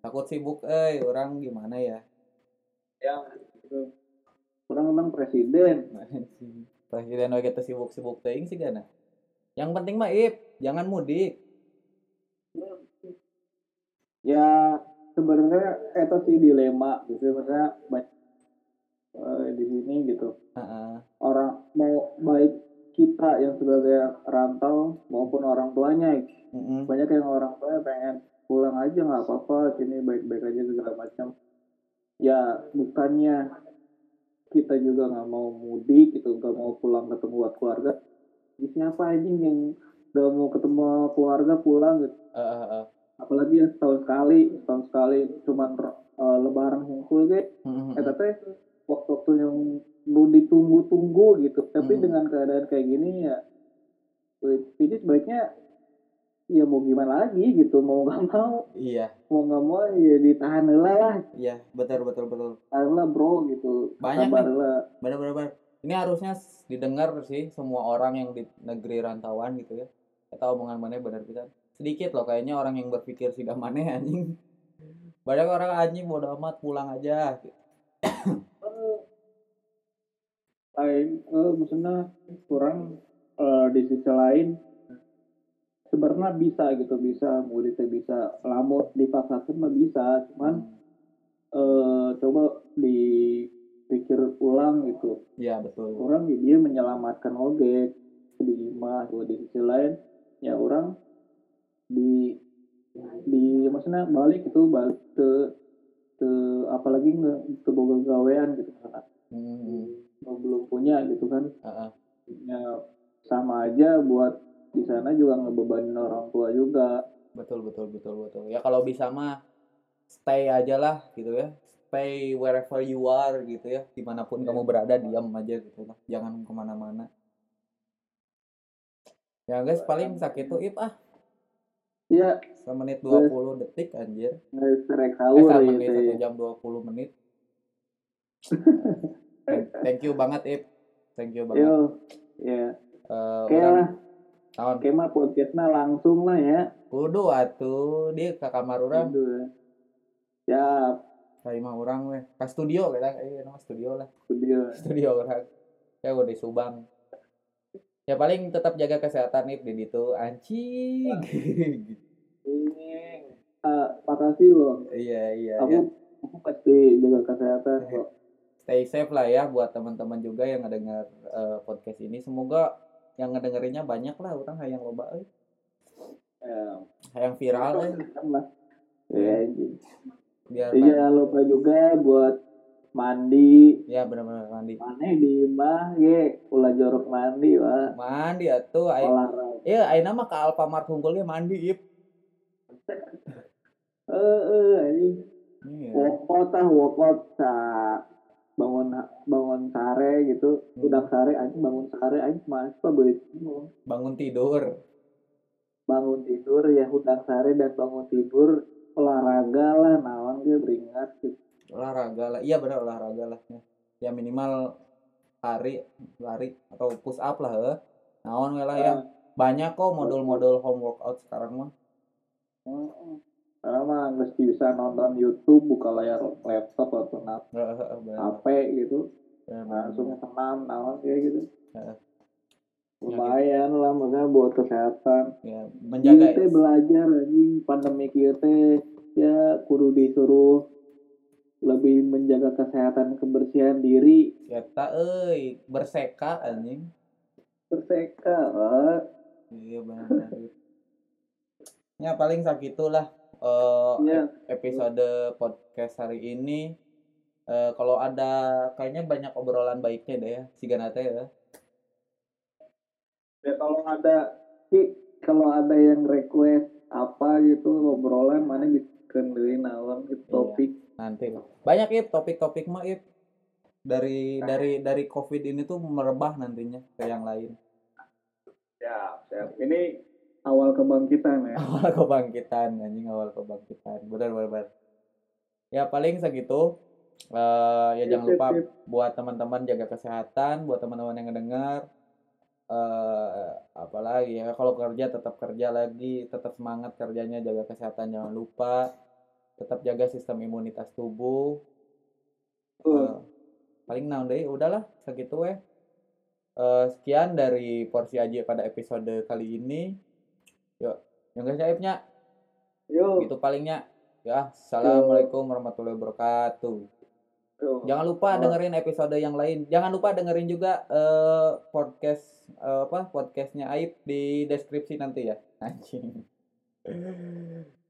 Takut sibuk eh orang gimana ya? Yang gitu. orang memang presiden. Presiden lagi tuh sibuk sibuk teing sih gana. Yang penting mah ip jangan mudik. Ya sebenarnya itu sih dilema gitu maksudnya kita yang sebagai rantau maupun orang tuanya Mm-mm. banyak yang orang tua pengen pulang aja nggak apa-apa sini baik-baik aja segala macam ya bukannya kita juga nggak mau mudik gitu nggak mau pulang ketemu buat keluarga siapa aja yang nggak mau ketemu keluarga pulang gitu Eh, eh, eh. apalagi yang setahun sekali setahun sekali cuman eh, lebaran hungkul gitu Mm-mm. eh tapi waktu-waktu yang lu ditunggu-tunggu gitu. Tapi Hmm. dengan keadaan kayak gini ya ini sebaiknya ya mau gimana lagi gitu mau nggak (laughs) mau. Iya. Mau nggak mau ya ditahan lah. Iya betul betul betul. Tahan bro gitu. Banyak benar benar benar. ini harusnya didengar sih semua orang yang di negeri rantauan gitu ya. Kita omongan mana benar bisa sedikit loh kayaknya orang yang berpikir sudah mana (laughs) anjing. Banyak orang anjing bodo amat pulang aja Eh, lain eh, maksudnya kurang eh, di sisi lain sebenarnya bisa gitu bisa murid teh bisa lamun dipaksakan mah bisa cuman eh, coba dipikir ulang gitu. Iya betul. Orang dia menyelamatkan oge di imah gitu. di sisi lain ya orang di di maksudnya balik itu balik ke ke apalagi nge ke boga gawean gitu misalkan. Hmm, belum punya gitu kan. Heeh. ya sama aja buat di sana juga ngebebanin orang tua juga. Betul betul betul betul. Ya kalau bisa mah stay aja lah gitu ya. Stay wherever you are gitu ya. Di mana pun kamu berada diam aja gitu lah. Jangan ke mana-mana. Ya guys paling sakit tuh ip ah. Iya, semenit 20 detik anjir. Ngestrek eh sahur gitu ya. jam 20 menit (laughs) Thank- you banget ip thank you banget Yo, ya. Eh, Oke orang lah, tahun oke mah podcastnya langsung lah ya. kudu atuh di ke kamar orang Aduh. Siap, kayak mah orang weh ke studio kita eh nama studio lah studio. studio orang ya udah di Subang ya paling tetap jaga kesehatan nih di itu anjing Ini, eh, makasih loh. iya iya Aku, ya. aku pasti jaga kesehatan kok. Stay safe lah ya buat teman-teman juga yang ngedengar eh, podcast ini semoga yang ngedengerinnya banyak lah orang yang loba euy Ya, yang viral euy. Ya, biar banyak. jangan lupa juga buat mandi. ya benar-benar mandi Mana di mah ge, ulah jorok mandi wah. mandi atuh ai Olahraga. ya ayeuna mah ke Alfamart hunggulnya mandi ip Eh, eh, anjing. iya Workout ah, workout sa bangun bangun sare gitu, Hmm. udang sare anjing bangun sare mas apa beuit bangun tidur. Bangun tidur ya udang sare dan bangun tidur. Olahraga lah naon ge beringat gitu. olahraga lah. Iya benar olahraga lah ya. ya minimal lari lari atau push up lah naon we lah ya. Banyak kok modul-modul home workout sekarang mah. Karena mah nggak bisa nonton YouTube buka layar laptop atau na- Heeh, heeh, benar. HP gitu. Benar, langsung senam naon kayak gitu. Heeh. lumayan lah maksudnya buat kesehatan. Ya menjaga teh belajar anjing pandemi teh ya kudu disuruh lebih menjaga kesehatan kebersihan diri. Eta euy berseka anjing. Berseka Wak. iya benar ya paling sakitulah eh ya episode podcast hari ini eh, kalau ada kayaknya banyak obrolan baiknya deh ya si Ganate ya. Ya kalau ada kalau ada yang request apa gitu obrolan mana bisa kenalin naon gitu Iya. topik. nanti lah. banyak ip topik-topik mah ip. Dari dari dari covid ini tuh merebah nantinya ke yang lain. Siap siap. Ini awal kebangkitan ya. (laughs) Awal kebangkitan anjing awal kebangkitan. Benar benar benar. ya paling segitu. Eh, ya jangan Sip, lupa sip. buat teman-teman jaga kesehatan buat teman-teman yang ngedengar eh apalagi ya kalau kerja tetap kerja lagi tetap semangat kerjanya jaga kesehatan jangan lupa. Tetap jaga sistem imunitas tubuh. Eh, paling naon deui udahlah segitu weh Eh, sekian dari porsi aja pada episode kali ini yuk yang guys aibnya yuk gitu palingnya. Ya assalamualaikum warahmatullahi wabarakatuh. Jangan lupa Oh. dengerin episode yang lain. Jangan lupa dengerin juga eh, podcast eh, apa podcastnya Aib di deskripsi nanti ya. Anjing (laughs)